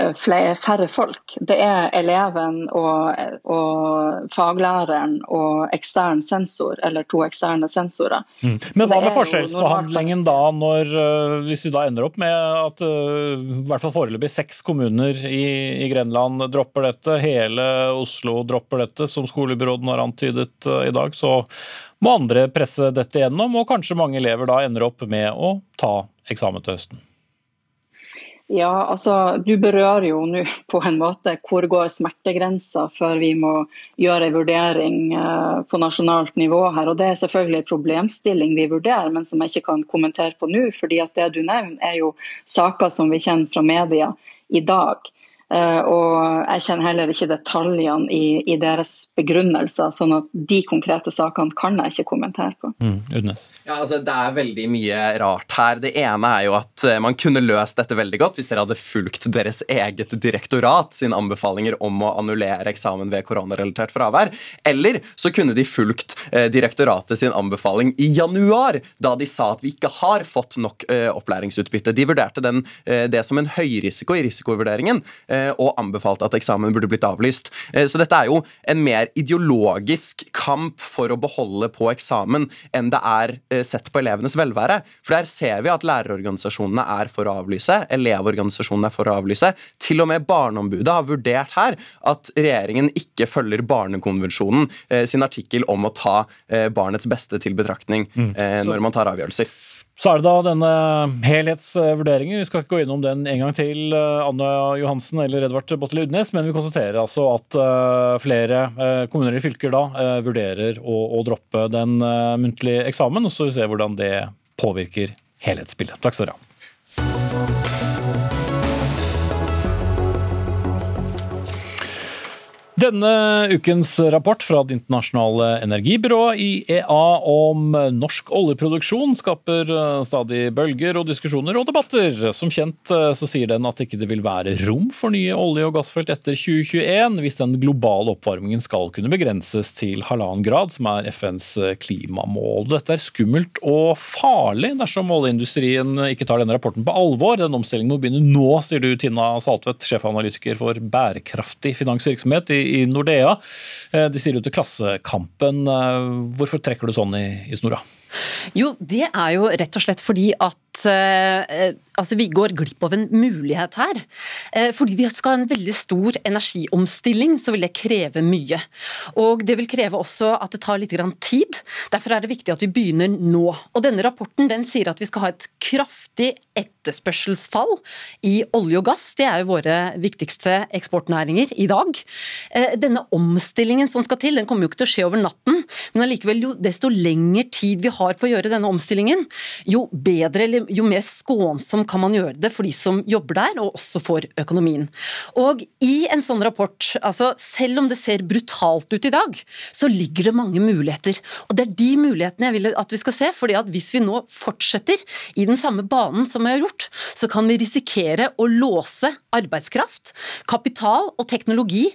uh, færre folk. Det er eleven og, og, faglæreren og ekstern sensor, eller to eksterne sensorer. Mm. Men hva med forskjellsbehandlingen da, når, uh, hvis vi da ender opp med at i hvert fall foreløpig seks kommuner i, i, Grenland dropper dette, hele Oslo dropper dette, som skolebyråden har antydet i dag, så må andre presse dette gjennom, og kanskje mange elever da ender opp med å ta eksamen til høsten. Ja, altså Du berører jo nå på en måte hvor går smertegrensa før vi må gjøre en vurdering eh, på nasjonalt nivå her. og Det er selvfølgelig en problemstilling vi vurderer, men som jeg ikke kan kommentere på nå. fordi at Det du nevner er jo saker som vi kjenner fra media i dag. Eh, og jeg kjenner heller ikke detaljene i, i, deres begrunnelser, sånn at de konkrete sakene kan jeg ikke kommentere på. Mm, ja, altså, det er veldig mye rart her. Det ene er jo at eh, man kunne løst dette veldig godt hvis dere hadde fulgt deres eget direktorat sine anbefalinger om å annullere eksamen ved koronarelatert fravær. Eller så kunne de fulgt eh, direktoratet sin anbefaling i januar, da de sa at vi ikke har fått nok eh, opplæringsutbytte. De vurderte den, eh, det som en høyrisiko i risikovurderingen. Eh, og anbefalte at eksamen burde blitt avlyst. Eh, så dette er jo en mer ideologisk kamp for å beholde på eksamen enn det er eh, sett på elevenes velvære. For der ser vi at lærerorganisasjonene er for å avlyse, elevorganisasjonene er for å avlyse. Til og med Barneombudet har vurdert her at regjeringen ikke følger Barnekonvensjonen sin artikkel om å ta barnets beste til betraktning mm. når man tar avgjørelser. Så er det da denne helhetsvurderingen. Vi skal ikke gå innom den en gang til, eh, Anne Johansen eller Edvard Bottele Udnes, men vi konstaterer altså at eh, flere eh, kommuner i fylker da vurderer å, å droppe den muntlige eksamen. og Så vi ser hvordan det påvirker helhetsbildet. Takk skal dere ha. Denne ukens rapport fra Det internasjonale energibyrået IEA om norsk oljeproduksjon skaper eh, stadig bølger og diskusjoner og debatter. Som kjent eh, så sier den at ikke det vil være rom for nye olje- og gassfelt etter 2021 hvis den globale oppvarmingen skal kunne begrenses til halvannen grad, som er FNs eh, klimamål. Dette er skummelt og farlig dersom oljeindustrien ikke tar denne rapporten på alvor. Den omstillingen må begynne nå, sier du Tina Saltvedt, sjefanalytiker for bærekraftig finansvirksomhet i i Nordea. Eh, de sier jo til Klassekampen. Eh, hvorfor trekker du sånn i, i snora? Jo, det er jo rett og slett fordi at uh, altså vi går glipp av en mulighet her. Fordi vi skal ha en veldig stor energiomstilling, så vil det kreve mye. Og det vil kreve også at det tar litt tid. Derfor er det viktig at vi begynner nå. Og denne rapporten den sier at vi skal ha et kraftig etterspørselsfall i olje og gass. Det er jo våre viktigste eksportnæringer i dag. Uh, denne omstillingen som skal til, den kommer jo ikke til å skje over natten, men allikevel jo desto lengre tid vi har på å gjøre denne omstillingen, jo bedre eller jo mer skånsom kan man gjøre det for de som jobber der, og også for økonomien. Og i en sånn rapport, altså selv om det ser brutalt ut i dag, så ligger det mange muligheter. Og det er de mulighetene jeg vil at vi skal se, fordi at hvis vi nå fortsetter i den samme banen som vi har gjort, så kan vi risikere å låse arbeidskraft, kapital og teknologi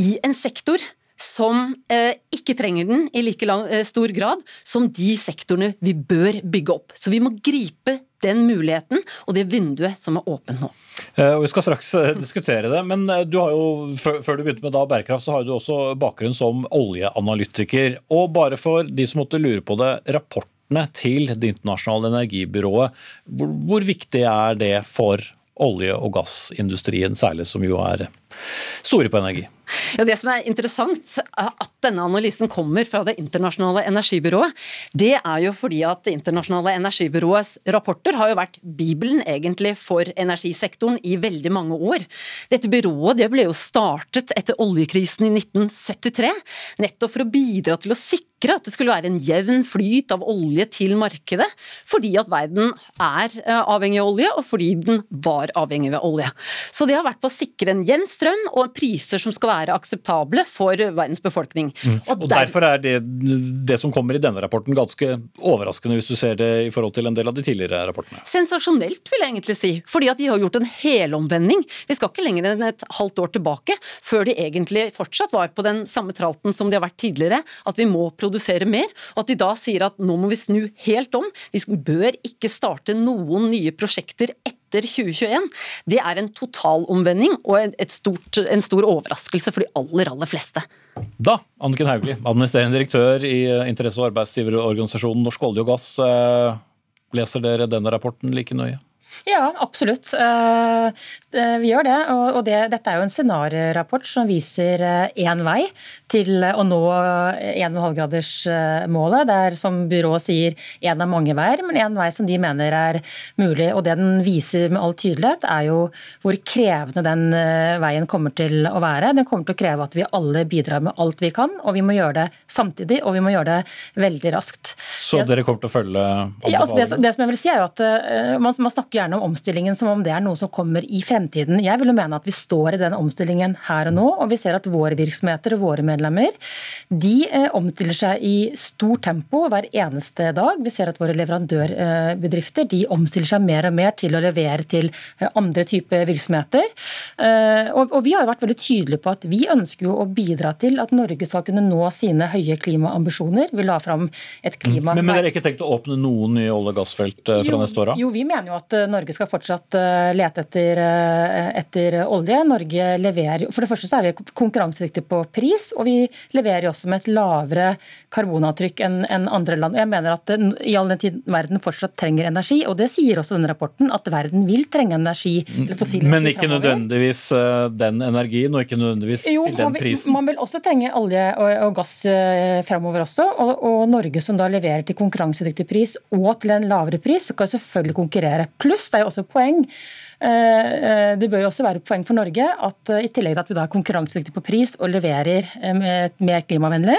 i en sektor som eh, ikke trenger den i like lang, eh, stor grad som de sektorene vi bør bygge opp. Så vi må gripe den muligheten og det vinduet som er åpent nå. Eh, vi skal straks eh, diskutere det, men eh, du har jo, før du begynte med da bærekraft, så har du også bakgrunn som oljeanalytiker. Og bare for de som måtte lure på det, rapportene til Det internasjonale energibyrået, hvor, hvor viktig er det for olje- og gassindustrien, særlig som jo er store på energi? Ja, det som er interessant, er at denne analysen kommer fra Det internasjonale energibyrået. Det er jo fordi at Det internasjonale energibyråets rapporter har jo vært bibelen egentlig for energisektoren i veldig mange år. Dette byrået det ble jo startet etter oljekrisen i 1973, nettopp for å bidra til å sikre at det skulle være en jevn flyt av olje til markedet, fordi at verden er eh, avhengig av olje, og fordi den var avhengig av olje. Så det har vært på å sikre en jevn strøm og priser som skal være være akseptable for verdens befolkning. Mm. Og, og Derfor er det, det som kommer i denne rapporten ganske overraskende, hvis du ser det i forhold til en del av de tidligere rapportene? Sensasjonelt, vil jeg egentlig si. Fordi at de har gjort en helomvending. Vi skal ikke lenger enn et halvt år tilbake før de egentlig fortsatt var på den samme tralten som de har vært tidligere, at vi må produsere mer. Og at de da sier at nå må vi snu helt om. Vi bør ikke starte noen nye prosjekter etter etter 2021, det er en totalomvending og stort, en stor overraskelse for de aller, aller fleste. Da, Anniken Hauglie, administrerende direktør i eh, interesse- og arbeidsgiverorganisasjonen Norsk olje og gass. Eh, leser dere denne rapporten like nøye? Ja, absolutt. Eh, vi gjør det. Og det, dette er jo en scenariorapport som viser én vei til å nå 1,5-gradersmålet. Det er som byrået sier én av mange veier, men én vei som de mener er mulig. Og det den viser med all tydelighet, er jo hvor krevende den eh, veien kommer til å være. Den kommer til å kreve at vi alle bidrar med alt vi kan, og vi må gjøre det samtidig, og vi må gjøre det veldig raskt. Så dere kommer til å følge ja, altså det, det, som jeg vil si er jo at man, man, snakker gjerne om omstillingen som om det er noe som kommer i fremtiden. Jeg vil jo mene at vi står i den omstillingen her og nå, og vi ser at våre virksomheter og våre medlemmer. De eh, omstiller seg i stort tempo hver eneste dag. Vi ser at våre leverandørbedrifter de omstiller seg mer og mer til å levere til eh, andre typer virksomheter. Eh, og vi har jo vært veldig tydelige på at vi ønsker jo å bidra til at Norge skal kunne nå sine høye klimaambisjoner. Vi la fram et klima... Men, men dere har ikke tenkt å åpne noen nye olje- og gassfelt fra jo, neste år? Jo, vi mener jo at Norge skal fortsatt lete etter, etter olje. Norge leverer For det første så er vi konkurransedyktige på pris, og vi leverer også med et lavere karbonavtrykk enn en andre land. Jeg mener at I all den tid verden fortsatt trenger energi, og det sier også denne rapporten, at verden vil trenge energi. eller fossil energi Men ikke nødvendigvis eh, den energien, og ikke nødvendigvis jo, til den prisen? Man vil også trenge olje og, og gass fremover også, og, og, Norge som da leverer til konkurransedyktig pris og til en lavere pris, skal selvfølgelig konkurrere. Pluss det er jo også et poeng. Eh, det bør jo også være et poeng for Norge at eh, i tillegg til at vi da er konkurransedyktige på pris og leverer eh, mer klimavennlig,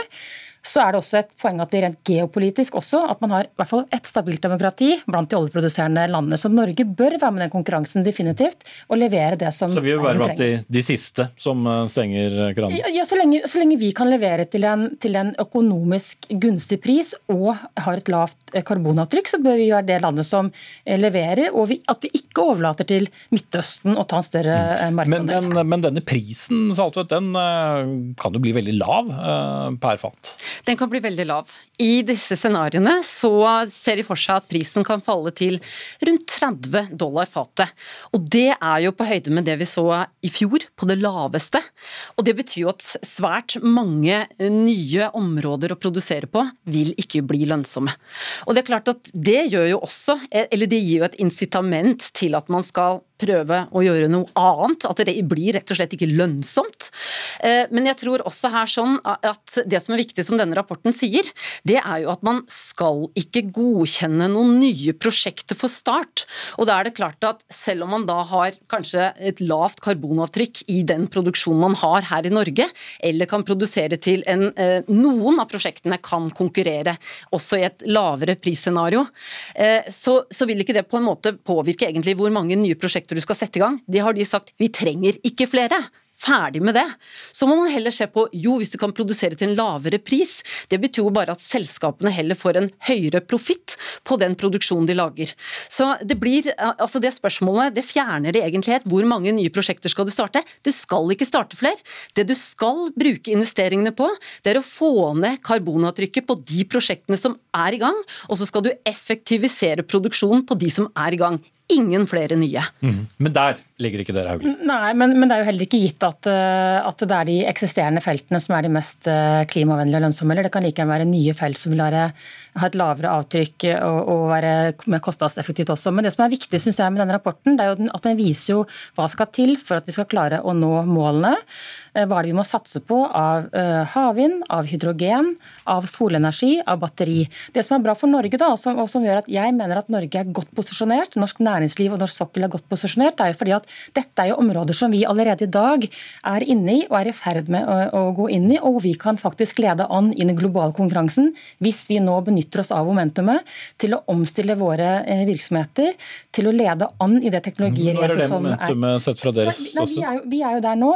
så er det også et poeng at det rent geopolitisk også, at man har i hvert fall et stabilt demokrati blant de oljeproduserende landene. Så Norge bør være med den konkurransen definitivt, og levere det som Så vi vil være blant de, de, siste som eh, stenger kranen? Ja, så lenge, så lenge, vi kan levere til en, til en, økonomisk gunstig pris og har et lavt eh, karbonavtrykk, så bør vi være det landet som eh, leverer, og vi, at vi ikke overlater til Midtøsten å ta en større markedsandel. Men, men, men, denne prisen Saltvedt, den kan jo bli veldig lav per fat? Den kan bli veldig lav. I disse scenarioene så ser de for seg at prisen kan falle til rundt 30 dollar fatet. Og det er jo på høyde med det vi så i fjor, på det laveste. Og det betyr jo at svært mange nye områder å produsere på vil ikke bli lønnsomme. Og det er klart at det gjør jo også, eller det gir jo et incitament til at man skal prøve å gjøre noe annet. At det blir rett og slett ikke lønnsomt. Eh, men jeg tror også her sånn at det som er viktig, som denne rapporten sier, det er jo at man skal ikke godkjenne noen nye prosjekter for start. Og da er det klart at selv om man da har kanskje et lavt karbonavtrykk i den produksjonen man har her i Norge, eller kan produsere til en eh, Noen av prosjektene kan konkurrere også i et lavere prisscenario, eh, så, så vil ikke det på en måte påvirke egentlig hvor mange nye prosjekter du skal sette i gang, det har de sagt vi trenger ikke flere. Ferdig med det. Så må man heller se på jo, hvis du kan produsere til en lavere pris. Det betyr jo bare at selskapene heller får en høyere profitt på den produksjonen de lager. Så det blir, altså det spørsmålet det fjerner det egentlig helt. Hvor mange nye prosjekter skal du starte? Du skal ikke starte flere. Det du skal bruke investeringene på, det er å få ned karbonavtrykket på de prosjektene som er i gang, og så skal du effektivisere produksjonen på de som er i gang ingen flere nye. Mm. Men der ligger ikke der, Hauglie? Nei, men, men, det er jo heller ikke gitt at, eh, at, det er de eksisterende feltene som er de mest eh, klimavennlige og lønnsomme. eller Det kan likevel være nye felt som vil ha et lavere avtrykk og, og være mer kostnadseffektivt også. Men det som er viktig synes jeg, med denne rapporten, det er jo at den viser jo hva skal til for at vi skal klare å nå målene. Eh, hva er det vi må satse på av havvind, av hydrogen, av solenergi, av batteri. Det som er bra for Norge, da, og som, og som, gjør at jeg mener at Norge er godt posisjonert, norsk næringsliv og norsk sokkel er godt posisjonert, er jo fordi at dette er jo områder som vi allerede i dag er inne i og er i ferd med å, å gå inn i, og vi kan faktisk lede an i den globale konkurransen hvis vi nå benytter oss av momentumet til å omstille våre eh, virksomheter, til å lede an i det teknologier Når er det momentumet sett fra deres ståsted? Vi, vi, er jo der nå.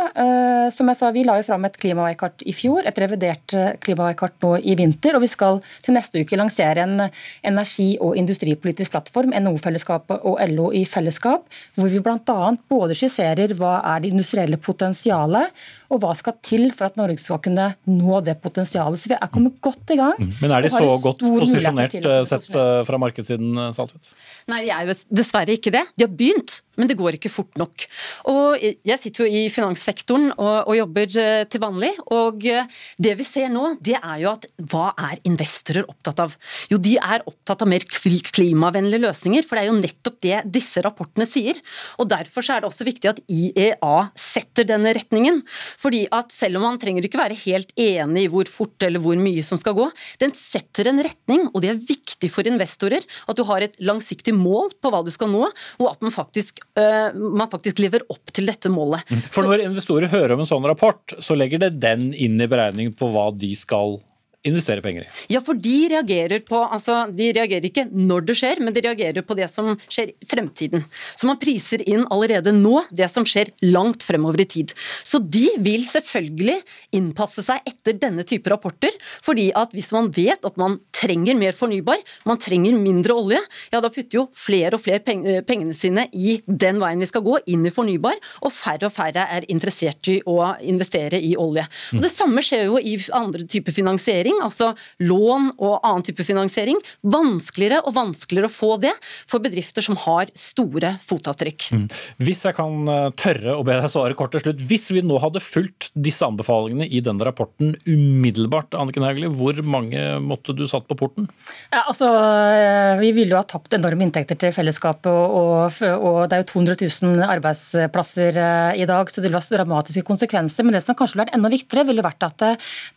som jeg sa, Vi la jo fram et klimaveikart i fjor, et revidert klimaveikart nå i vinter. Og vi skal til neste uke lansere en energi- og industripolitisk plattform, NHO-fellesskapet og LO i fellesskap, hvor vi bl.a. både skisserer hva er det industrielle potensialet, og hva skal til for at Norge skal kunne nå det potensialet. Så vi er kommet godt i gang. Mm. Men er de så godt posisjonert eh, sett eh, fra markedssiden, Saltvedt? Nei, de er jo dessverre ikke det. De har begynt, men det går ikke fort nok. Og Jeg sitter jo i finanssektoren og, og jobber eh, til vanlig, og eh, det vi ser nå, det er jo at hva er investorer opptatt av? Jo, de er opptatt av mer klimavennlige løsninger, for det er jo nettopp det disse rapportene sier. Og Derfor er det også viktig at IEA setter denne retningen. fordi at selv om man trenger ikke være helt enig i hvor fort eller hvor mye som skal gå, den setter en retning, og det er viktig for investorer at du har et langsiktig mål på hva du skal nå, og at man faktisk uh, man faktisk lever opp til dette målet. For når investorer hører om en sånn rapport, så legger det den inn i beregningen på hva de skal investere penger i? Ja, for de reagerer på altså, De reagerer ikke når det skjer, men de reagerer på det som skjer i fremtiden. Så man priser inn allerede nå det som skjer langt fremover i tid. Så de vil selvfølgelig innpasse seg etter denne type rapporter, fordi at hvis man vet at man trenger mer fornybar, man trenger mindre olje, ja da putter jo flere og flere pengene sine i den veien vi skal gå, inn i fornybar, og færre og færre er interessert i å investere i olje. Og Det samme skjer jo i andre typer finansiering finansiering, altså lån og annen type finansiering, vanskeligere og vanskeligere å få det for bedrifter som har store fotavtrykk. Mm. Hvis jeg kan eh, tørre å be deg svare kort til slutt. Hvis vi nå hadde fulgt disse anbefalingene i denne rapporten umiddelbart, Anniken Hauglie, hvor mange måtte du satt på porten? Ja, altså, eh, vi ville jo ha tapt enorme inntekter til fellesskapet, og, og, det er jo 200 000 arbeidsplasser eh, i dag, så det ville ha dramatiske konsekvenser. Men det som kanskje ville vært enda viktigere, ville vært at det,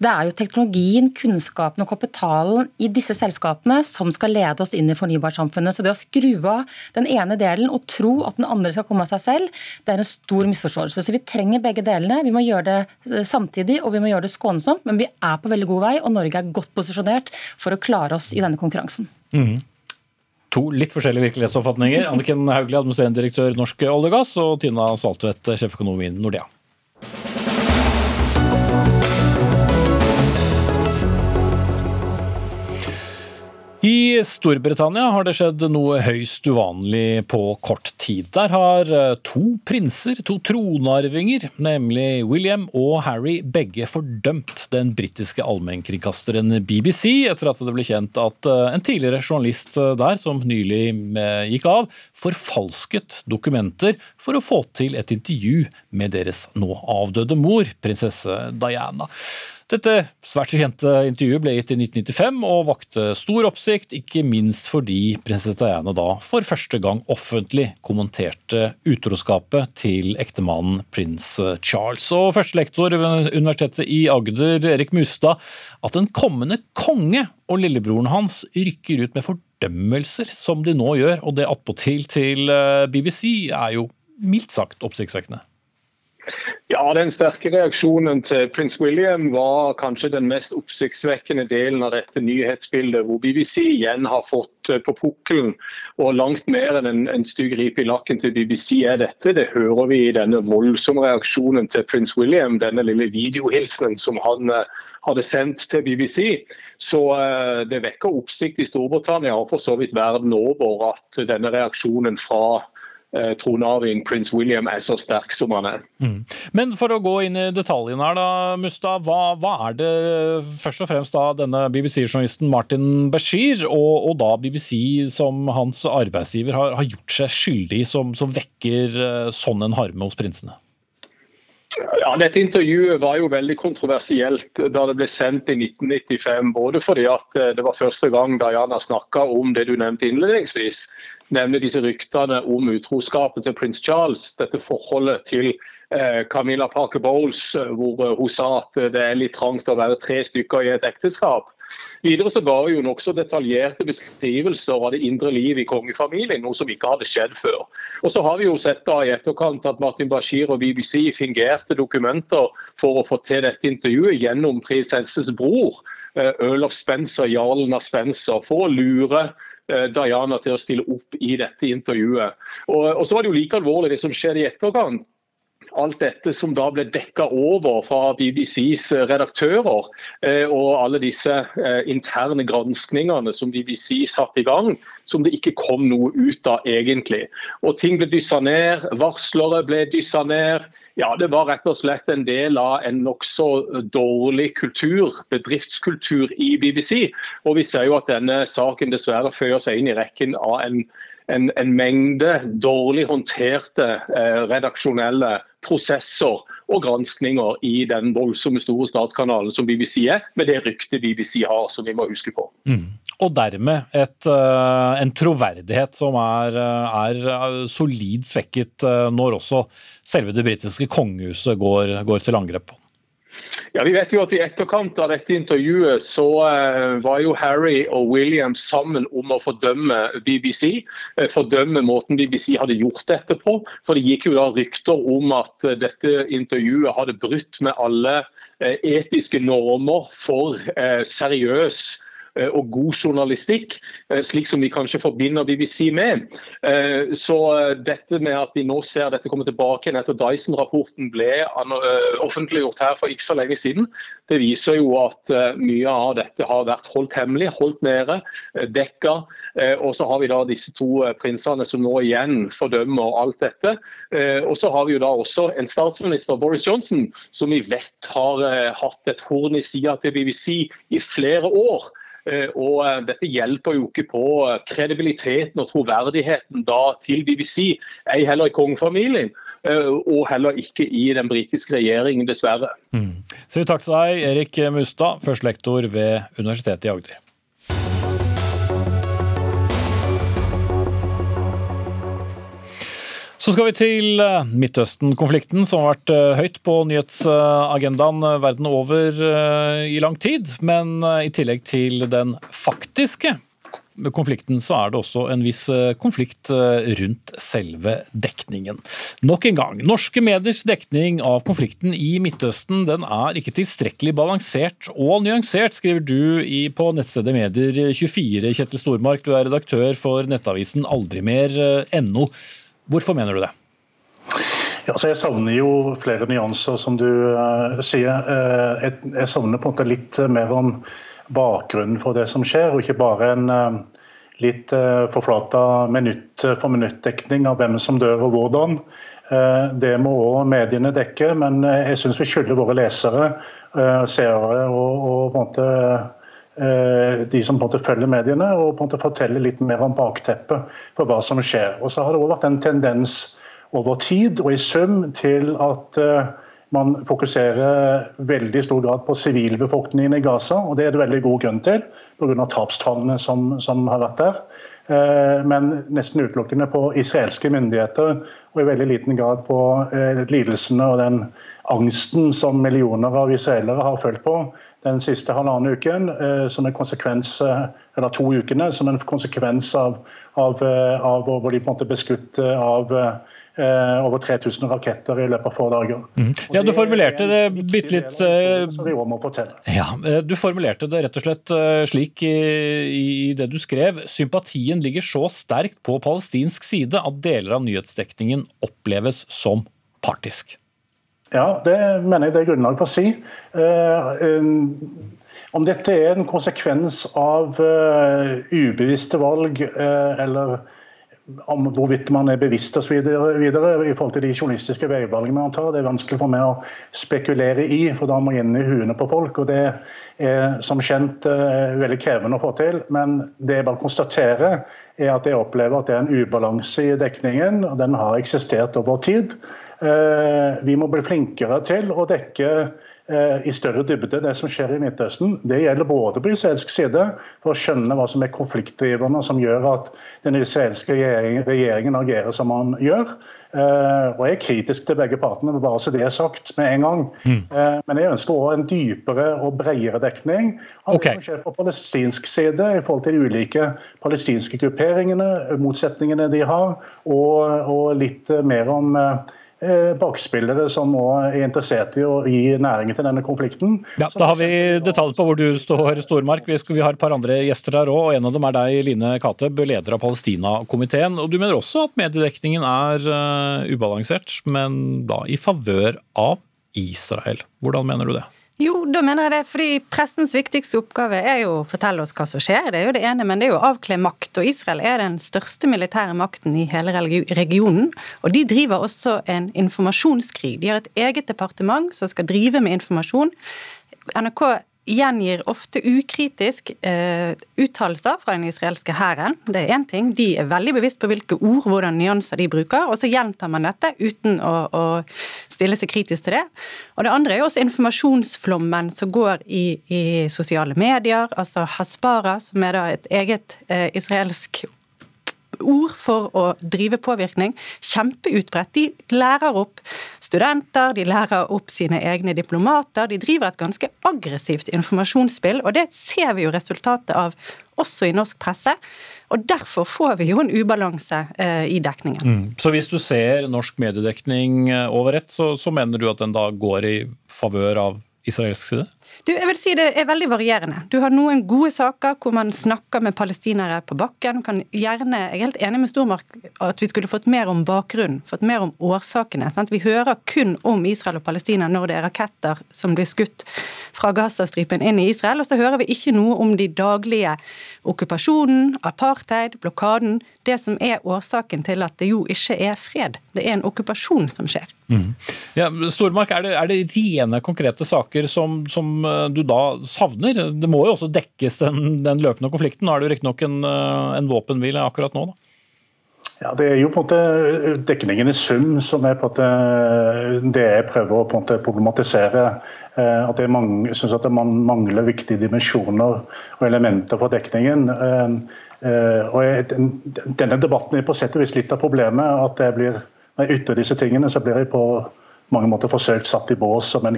det er jo teknologien, kunnskapen og kapitalen i disse selskapene som skal lede oss inn i fornybarsamfunnet. Så det å skru av den ene delen og tro at den andre skal komme av seg selv, det er en stor misforståelse. Så vi trenger begge delene. Vi må gjøre det eh, samtidig og vi må gjøre det skånsomt, men vi er på veldig god vei, og Norge er godt posisjonert for å klare oss i denne konkurransen. Mm. To litt forskjellige virkelighetsoppfatninger. Anniken Hauglie, administrerende direktør Norsk olje og gass, og Tina Saltvedt, sjeføkonom i Nordea. I Storbritannia har det skjedd noe høyst uvanlig på kort tid. Der har eh, to prinser, to tronarvinger, nemlig William og Harry, begge fordømt den britiske allmennkringkasteren BBC etter at det ble kjent at eh, en tidligere journalist eh, der, som nylig gikk av, forfalsket dokumenter for å få til et intervju med deres nå avdøde mor, prinsesse Diana. Dette svært kjente intervjuet ble gitt i 1995 og vakte stor oppsikt, ikke minst fordi prinsesse Diana da for første gang offentlig kommenterte utroskapet til ektemannen prins Charles. Og førstelektor ved Universitetet i Agder, Erik Mustad, at en kommende konge og lillebroren hans rykker ut med fordømmelser som de nå gjør, og det attpåtil til eh, BBC, er jo mildt sagt oppsiktsvekkende. Ja, Den sterke reaksjonen til prins William var kanskje den mest oppsiktsvekkende delen av dette nyhetsbildet, hvor BBC igjen har fått eh, på pukkelen. Og langt mer enn en, en stygg ripe i lakken til BBC er dette. Det hører vi i denne voldsomme reaksjonen til prins William, denne lille videohilsenen som han uh, hadde sendt til BBC. Så uh, det vekker oppsikt i Storbritannia og for så vidt verden over at denne reaksjonen fra Eh, tronarving prins William er så sterk som han er. Mm. Men for å gå inn i detaljene her, da, Musta, hva, hva er det først og fremst da denne BBC-journalisten Martin Bashir og, og, da BBC som hans arbeidsgiver har, har gjort seg skyldig som, som vekker eh, sånn en harme hos prinsene? Dette intervjuet var jo veldig kontroversielt da det ble sendt i 1995. Både fordi at eh, det var første gang Diana snakka om det du nevnte innledningsvis, nemlig disse ryktene om utroskapet til prins Charles. Dette forholdet til eh, Camilla Parker Bowles, eh, hvor hun sa at det er litt trangt å være tre stykker i et ekteskap. Videre så ga hun nokså detaljerte beskrivelser av det indre liv i kongefamilien, noe som ikke hadde skjedd før. Og så har vi jo sett da i etterkant at Martin Bashir og BBC fingerte dokumenter for å få til dette intervjuet gjennom prinsessens bror, eh, Earl of Spencer, jarlen av Spencer, for å lure eh, Diana til å stille opp i dette intervjuet. Og, og så var det jo like alvorlig det som skjedde i etterkant alt dette som da ble dekka over fra BBCs eh, redaktører, eh, og alle disse eh, interne granskningene som BBC satte i gang, som det ikke kom noe ut av egentlig. Og Ting ble dyssa ned, varslere ble dyssa ned. Ja, Det var rett og slett en del av en nokså dårlig kultur, bedriftskultur i BBC. Og vi ser jo at denne saken dessverre føyer seg inn i rekken av en en, en, mengde dårlig håndterte eh, redaksjonelle prosesser og granskninger i den voldsomme store statskanalen som BBC er, med det ryktet BBC har, som vi må huske på. Mm. Og dermed et, uh, en troverdighet som er, eh, er, eh, solid svekket uh, når også selve det britiske kongehuset går, går til angrep på. Ja, vi vet jo at I etterkant av dette intervjuet så uh, var jo Harry og William sammen om å fordømme BBC. Uh, fordømme måten BBC hadde gjort dette på. For Det gikk jo da rykter om at uh, dette intervjuet hadde brutt med alle etiske normer for seriøs Eh, og god journalistikk, eh, slik som vi kanskje forbinder BBC med. Eh, så dette med at vi nå ser dette komme tilbake igjen etter Dyson-rapporten ble offentliggjort her for ikke så lenge siden, det viser jo at mye av dette har vært holdt hemmelig, holdt nede, dekka. Og så har vi da disse to prinsene som nå igjen fordømmer alt dette. Og så har vi jo da også en statsminister, Boris Johnson, som vi vet har hatt et horn i sida til BBC i flere år. Eh, og eh, Dette hjelper jo ikke på eh, kredibiliteten og troverdigheten da til BBC, ei heller i kongefamilien. Og heller ikke i den britiske regjeringen, dessverre. Mm. Så takk til deg, Erik Mustad, førstelektor ved Universitetet i Agder. Så skal vi til eh, Midtøsten-konflikten, som har vært eh, høyt på nyhetsagendaen eh, verden over i lang tid. Men i tillegg til den faktiske konflikten, så er det også en viss konflikt rundt selve dekningen. Nok en gang, norske mediers dekning av konflikten i Midtøsten den er ikke tilstrekkelig balansert og nyansert, skriver du i, på nettstedet Medier24. Kjetil Stormark, du er redaktør for nettavisen aldrimer.no. Hvorfor mener du det? Ja, jeg savner jo flere nyanser, som du uh, sier. Uh, jeg, jeg, savner på en måte litt mer om bakgrunnen for det som skjer, og ikke bare en uh, litt forflata minutt for minutt-dekning av hvem som dør og hvordan. Det må òg mediene dekke, men jeg syns vi skylder våre lesere, seere og, og på en måte de som på en måte følger mediene, og på en måte forteller litt mer om bakteppet for hva som skjer. Og så har det også vært en tendens over tid og i sum til at man fokuserer veldig stor grad på sivilbefolkningen i Gaza, og det er det veldig god grunn til pga. tapstallene som, som, har vært der. Eh, men nesten utelukkende på israelske myndigheter, og i veldig liten grad på eh, lidelsene og den angsten som millioner av israelere har følt på den siste halvannen uken, eh, som en konsekvens, eller to ukene, som en konsekvens av, av, av hvor de på en måte ble skutt av Eh, over 3000 raketter i løpet av få dager. Mm. Ja, Du formulerte det bitte litt eh, ja, eh, Du formulerte det rett og slett slik i det du skrev. Sympatien ligger så sterkt på palestinsk side at deler av nyhetsdekningen oppleves som partisk. Ja, det mener jeg det er grunnlag for å si. Om dette er en konsekvens av ubevisste valg eller om hvorvidt man er bevisst osv. i forhold til de journalistiske veivalgene man tar. Det er vanskelig for meg å spekulere i, for da må man inn i huene på folk. og Det er som kjent eh, veldig krevende å få til. Men det jeg bare konstaterer, er at jeg opplever at det er en ubalanse i dekningen. og Den har eksistert over tid. Eh, vi må bli flinkere til å dekke Eh, i større dybde det som skjer i Midtøsten. Det gjelder både på israelsk side, for å skjønne hva som er konfliktdriverne som gjør at den israelske regjeringen, agerer som man gjør. Eh, og Jeg er kritisk til begge partene, bare så det er sagt med en gang. Mm. Eh, men jeg ønsker òg en dypere og bredere dekning av okay. det som skjer på palestinsk side i forhold til de ulike palestinske grupperingene, motsetningene de har, og, og litt mer om bakspillere som nå er interessert i å gi næringen til denne konflikten. Ja, Da har vi detaljer på hvor du står, Stormark. Vi, skal, vi har et par andre gjester her òg, og en av dem er deg, Line Kateb, leder av Palestina-komiteen. Og Du mener også at mediedekningen er uh, ubalansert, men da i favør av Israel. Hvordan mener du det? Jo, da mener jeg det, fordi pressens viktigste oppgave er jo å fortelle oss hva som skjer. Det er jo det ene, men det er jo å avkle makt. Og Israel er den største militære makten i hele regionen. Og de driver også en informasjonskrig. De har et eget departement som skal drive med informasjon. NRK gjengir ofte ukritisk eh, uttalelser fra den israelske hæren. Det er én ting. De er veldig bevisst på hvilke ord, hvordan nyanser de bruker, og så gjentar man dette uten å, å stille seg kritisk til det. Og det andre er jo også informasjonsflommen som går i, i sosiale medier. Altså Hasbara, som er da et eget eh, israelsk ord for å drive påvirkning. Kjempeutbredt. De lærer opp studenter, de lærer opp sine egne diplomater. De driver et ganske aggressivt informasjonsspill, og det ser vi jo resultatet av også i norsk presse. Og Derfor får vi jo en ubalanse eh, i dekningen. Mm. Så hvis du ser norsk mediedekning eh, over ett, så, så mener du at den da går i favør av israelsk side? Du, jeg vil si Det er veldig varierende. Du har noen gode saker hvor man snakker med palestinere på bakken. Kan gjerne, jeg er helt enig med Stormark at vi skulle fått mer om bakgrunnen, fått mer om årsakene. Sant? Vi hører kun om Israel og Palestina når det er raketter som blir skutt fra Gazastripen inn i Israel, og så hører vi ikke noe om de daglige okkupasjonen, apartheid, blokaden, det som er årsaken til at det jo ikke er fred. Det er en okkupasjon som skjer. Mm. Ja, Stormark, er det, er det rene, konkrete saker som, som, eh, du da savner? Det må jo også dekkes den, den løpende konflikten. Nå er det jo riktignok en, eh, en våpenhvile akkurat nå, da. Ja, Det er jo på en måte dekningen i sum som er på en måte det jeg prøver å på en måte problematisere. Eh, at jeg, syns at man mangler viktige dimensjoner og elementer for dekningen. Eh, og denne debatten er på sett og vis litt av problemet. at jeg blir, Når jeg ytrer disse tingene, så blir jeg på mange måter forsøkt satt i bås som en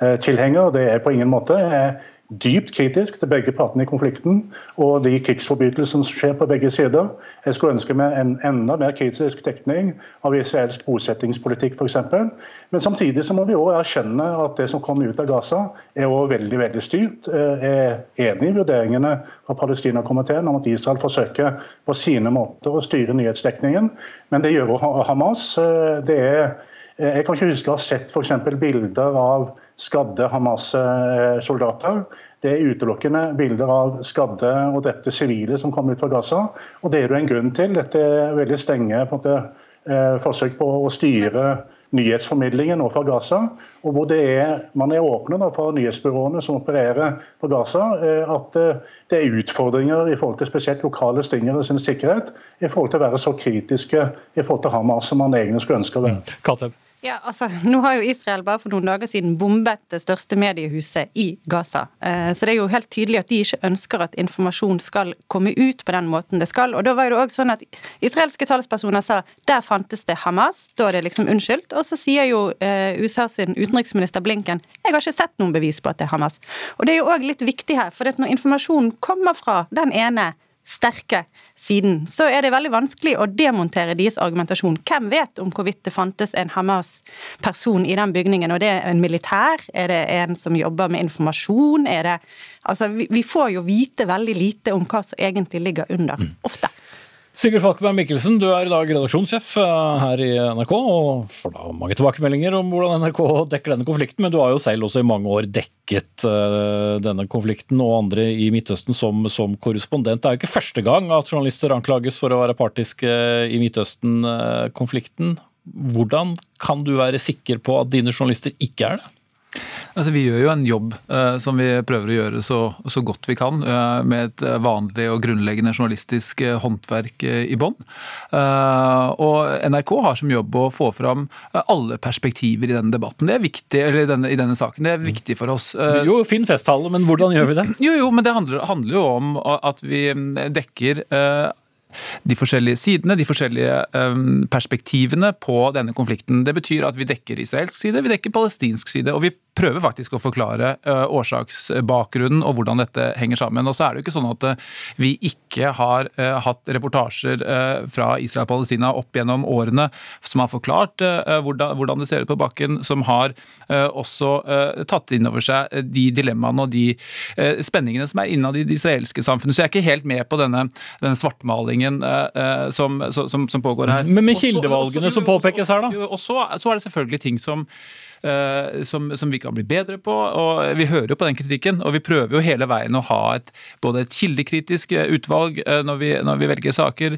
Israel-tilhenger. Det er på ingen måte. Jeg er dypt kritisk til begge partene i konflikten og de krigsforbrytelsene som skjer på begge sider. Jeg skulle ønske meg en enda mer kritisk dekning av israelsk bosettingspolitikk f.eks. Men samtidig så må vi også erkjenne at det som kommer ut av Gaza, er også veldig veldig styrt. Jeg er enig i vurderingene fra Palestina-komiteen om at Israel forsøker på sine måter å styre nyhetsdekningen, men det gjør jo Hamas. Det er Eh, jeg kan ikke huske å ha sett f.eks. bilder av skadde Hamas-soldater. det er utelukkende bilder av skadde og drepte sivile som kom ut fra Gaza. Og det er det en grunn til. Dette er veldig strenge på måte, eh, forsøk på å styre nyhetsformidlingen fra Gaza. Og hvor det er, man er åpne da, for nyhetsbyråene som opererer på Gaza, eh, at eh, det er utfordringer i forhold til spesielt lokale stingere sin sikkerhet, i forhold til å være så kritiske i forhold til Hamas som man egentlig skulle ønske å være. Ja, altså, nå har jo Israel bare for noen dager siden bombet det største mediehuset i Gaza. Eh, så det er jo helt tydelig at de ikke ønsker at informasjon skal komme ut på den måten det skal. Og da var det også sånn at Israelske talspersoner sa der fantes det Hamas, da er det liksom unnskyldt. Og så sier jo eh, USA sin utenriksminister Blinken jeg har ikke sett noen bevis på at det er Hamas. Og det er jo òg litt viktig her, for når informasjonen kommer fra den ene sterke siden, så er det veldig vanskelig å demontere deres argumentasjon. Hvem vet om hvorvidt det fantes en Hamas-person i den bygningen? Og det er en militær? Er det en som jobber med informasjon? Er det Altså, vi får jo vite veldig lite om hva som egentlig ligger under, ofte. Sigurd Falkberg Mikkelsen, du er i dag redaksjonssjef eh, her i NRK, og får da mange tilbakemeldinger om hvordan NRK dekker denne konflikten, men du har jo selv også i mange år dekket uh, denne konflikten og andre i Midtøsten som, som, korrespondent. Det er jo ikke første gang at journalister anklages for å være partiske i Midtøsten-konflikten. Hvordan kan du være sikker på at dine journalister ikke er det? Altså, vi gjør jo en jobb eh, som vi prøver å gjøre så, så godt vi kan, eh, med et vanlig og grunnleggende journalistisk eh, håndverk i bånn. og NRK har som jobb å få fram alle perspektiver i denne debatten. Det er viktig, eller denne, i denne saken. Det er viktig for oss. jo, fin festtale, men hvordan gjør vi det? Jo, jo, men det handler, handler jo om at vi dekker de forskjellige sidene, de forskjellige um, perspektivene på denne konflikten. Det betyr at vi dekker israelsk side, vi dekker palestinsk side. og vi prøver faktisk å forklare uh, årsaksbakgrunnen og hvordan dette henger sammen. Og så er det jo ikke sånn at uh, vi ikke har uh, hatt reportasjer fra Israel og Palestina opp gjennom årene som har forklart hvordan, det ser ut på bakken, som har også tatt inn over seg de dilemmaene og de spenningene som er innad i det israelske samfunnet. Så jeg er ikke helt med på denne, denne svartmalingen som, som, som, pågår her. Men med kildevalgene som påpekes her, da? Og så, så er det selvfølgelig ting som Eh, som, som, vi kan bli bedre på. og Vi hører jo på den kritikken, og vi prøver jo hele veien å ha et, både et kildekritisk eh, utvalg eh, når vi, når vi velger saker.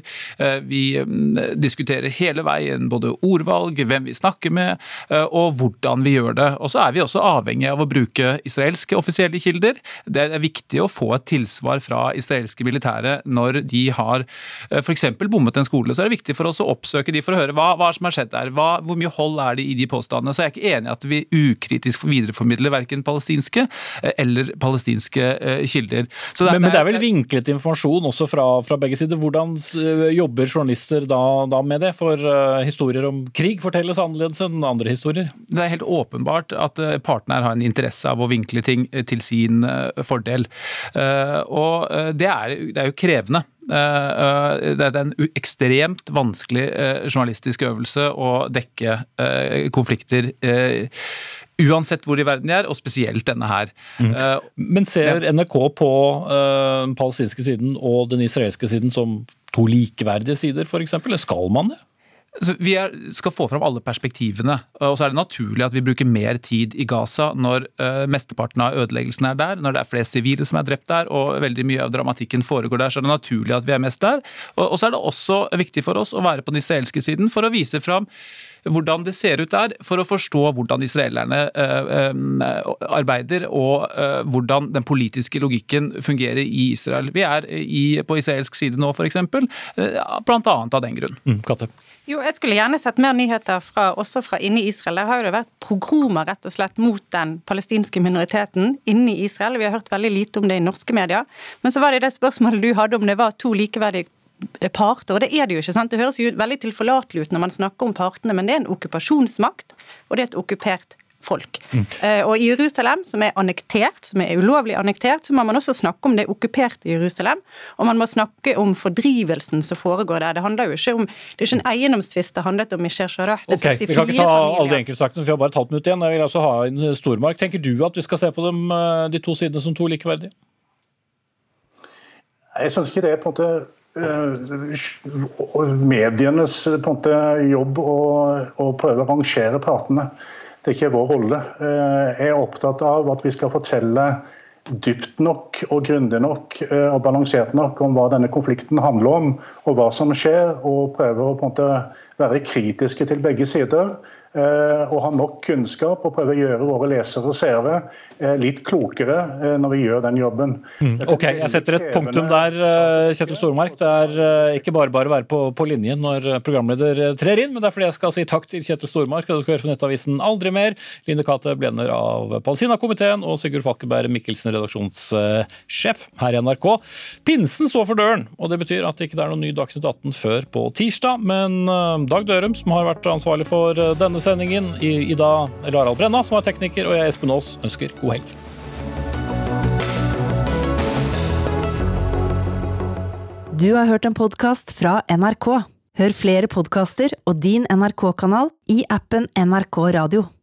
Vi mm, diskuterer hele veien både ordvalg, hvem vi snakker med, og hvordan vi gjør det. Og så er vi også avhengig av å bruke israelske offisielle kilder. Det er viktig å få et tilsvar fra israelske militære når de har f.eks. bommet en skole. Så er det viktig for oss å oppsøke de for å høre hva, hva som har skjedd der. Hva, hvor mye hold er det i de påstandene. Så jeg er ikke enig at vi ukritisk videreformidler verken palestinske eh, eller palestinske eh, kilder. Det, men, men, det er vel vinklet informasjon også fra, fra begge sider. Hvordan eh, jobber journalister da, da, med det? For uh, historier om krig fortelles annerledes enn andre historier? Det er helt åpenbart at partene her har en interesse av å vinkle ting til sin fordel. Og det er, det er jo krevende. Det er en ekstremt vanskelig journalistisk øvelse å dekke konflikter uansett hvor i verden de er, og spesielt denne her. Mm. Men ser NRK på den palestinske siden og den israelske siden som to likeverdige sider, f.eks., eller skal man det? Vi er, skal få fram alle perspektivene. og så er det naturlig at vi bruker mer tid i Gaza når uh, mesteparten av ødeleggelsen er der, når det er flest sivile som er drept der, og veldig mye av dramatikken foregår der. Så er det naturlig at vi er mest der. Og, og så er det også viktig for oss å være på den israelske siden for å vise fram hvordan det ser ut der, for å forstå hvordan israelerne uh, uh, arbeider, og hvordan den politiske logikken fungerer i Israel. Vi er i, på israelsk side nå, f.eks., bl.a. av den grunn. Mm, Katte. Jo, jeg skulle gjerne sett mer nyheter fra, også fra inne i Israel. Der har jo det vært progromer rett og slett mot den palestinske minoriteten inne i Israel. Vi har hørt veldig lite om det i norske medier. Men så var det det spørsmålet du hadde om det var to likeverdige parter, og det er det jo ikke. sant? Det høres jo veldig tilforlatelig ut når man snakker om partene, men det er en okkupasjonsmakt, og det er et okkupert folk. Mm. Og i Jerusalem, som er annektert, som er ulovlig annektert, så må man også snakke om det okkuperte Jerusalem. Og man må snakke om fordrivelsen som foregår der. Det handler jo ikke om Det er ikke en eiendomstvist det handlet om i Shersharah. Ok, Vi kan ikke ta alle de enkeltsakene, for vi har bare et halvt minutt igjen. Jeg vil altså ha en stormark. Tenker du at vi skal se på dem, eh, de to sidene som to likeverdige? Jeg syns ikke det er på en måte medienes på en måte jobb å, å prøve å rangere partene. Det er ikke vår rolle. Eh, jeg er opptatt av at vi skal fortelle dypt nok og grundig nok eh, og balansert nok om hva denne konflikten handler om, og hva som skjer, og prøve å måte være kritiske til begge sider. Eh, og ha nok kunnskap og prøve å gjøre våre lesere og seere eh, litt klokere når vi gjør den jobben. Mm. Ok, Jeg setter et punktum der, Kjetil Stormark. Det er ikke bare bare å være på, på, linjen når programleder trer inn, men det er fordi jeg skal si takk til Kjetil Stormark, og du skal høre fra Nettavisen Aldri mer, Line Kate Blender av Palestina-komiteen og Sigurd Falkenberg Mikkelsen redaksjonssjef her i NRK. Pinsen står for døren, og det betyr at det ikke er noen ny Dagsnytt 18 før på tirsdag. Men eh, Dag Dørum, som har vært ansvarlig for eh, denne sendingen, Ida Larald Brenna, som er tekniker, og jeg, Espen Aas, ønsker god helg. Du har hørt en podkast fra NRK. Hør flere podkaster og din NRK-kanal i appen NRK Radio.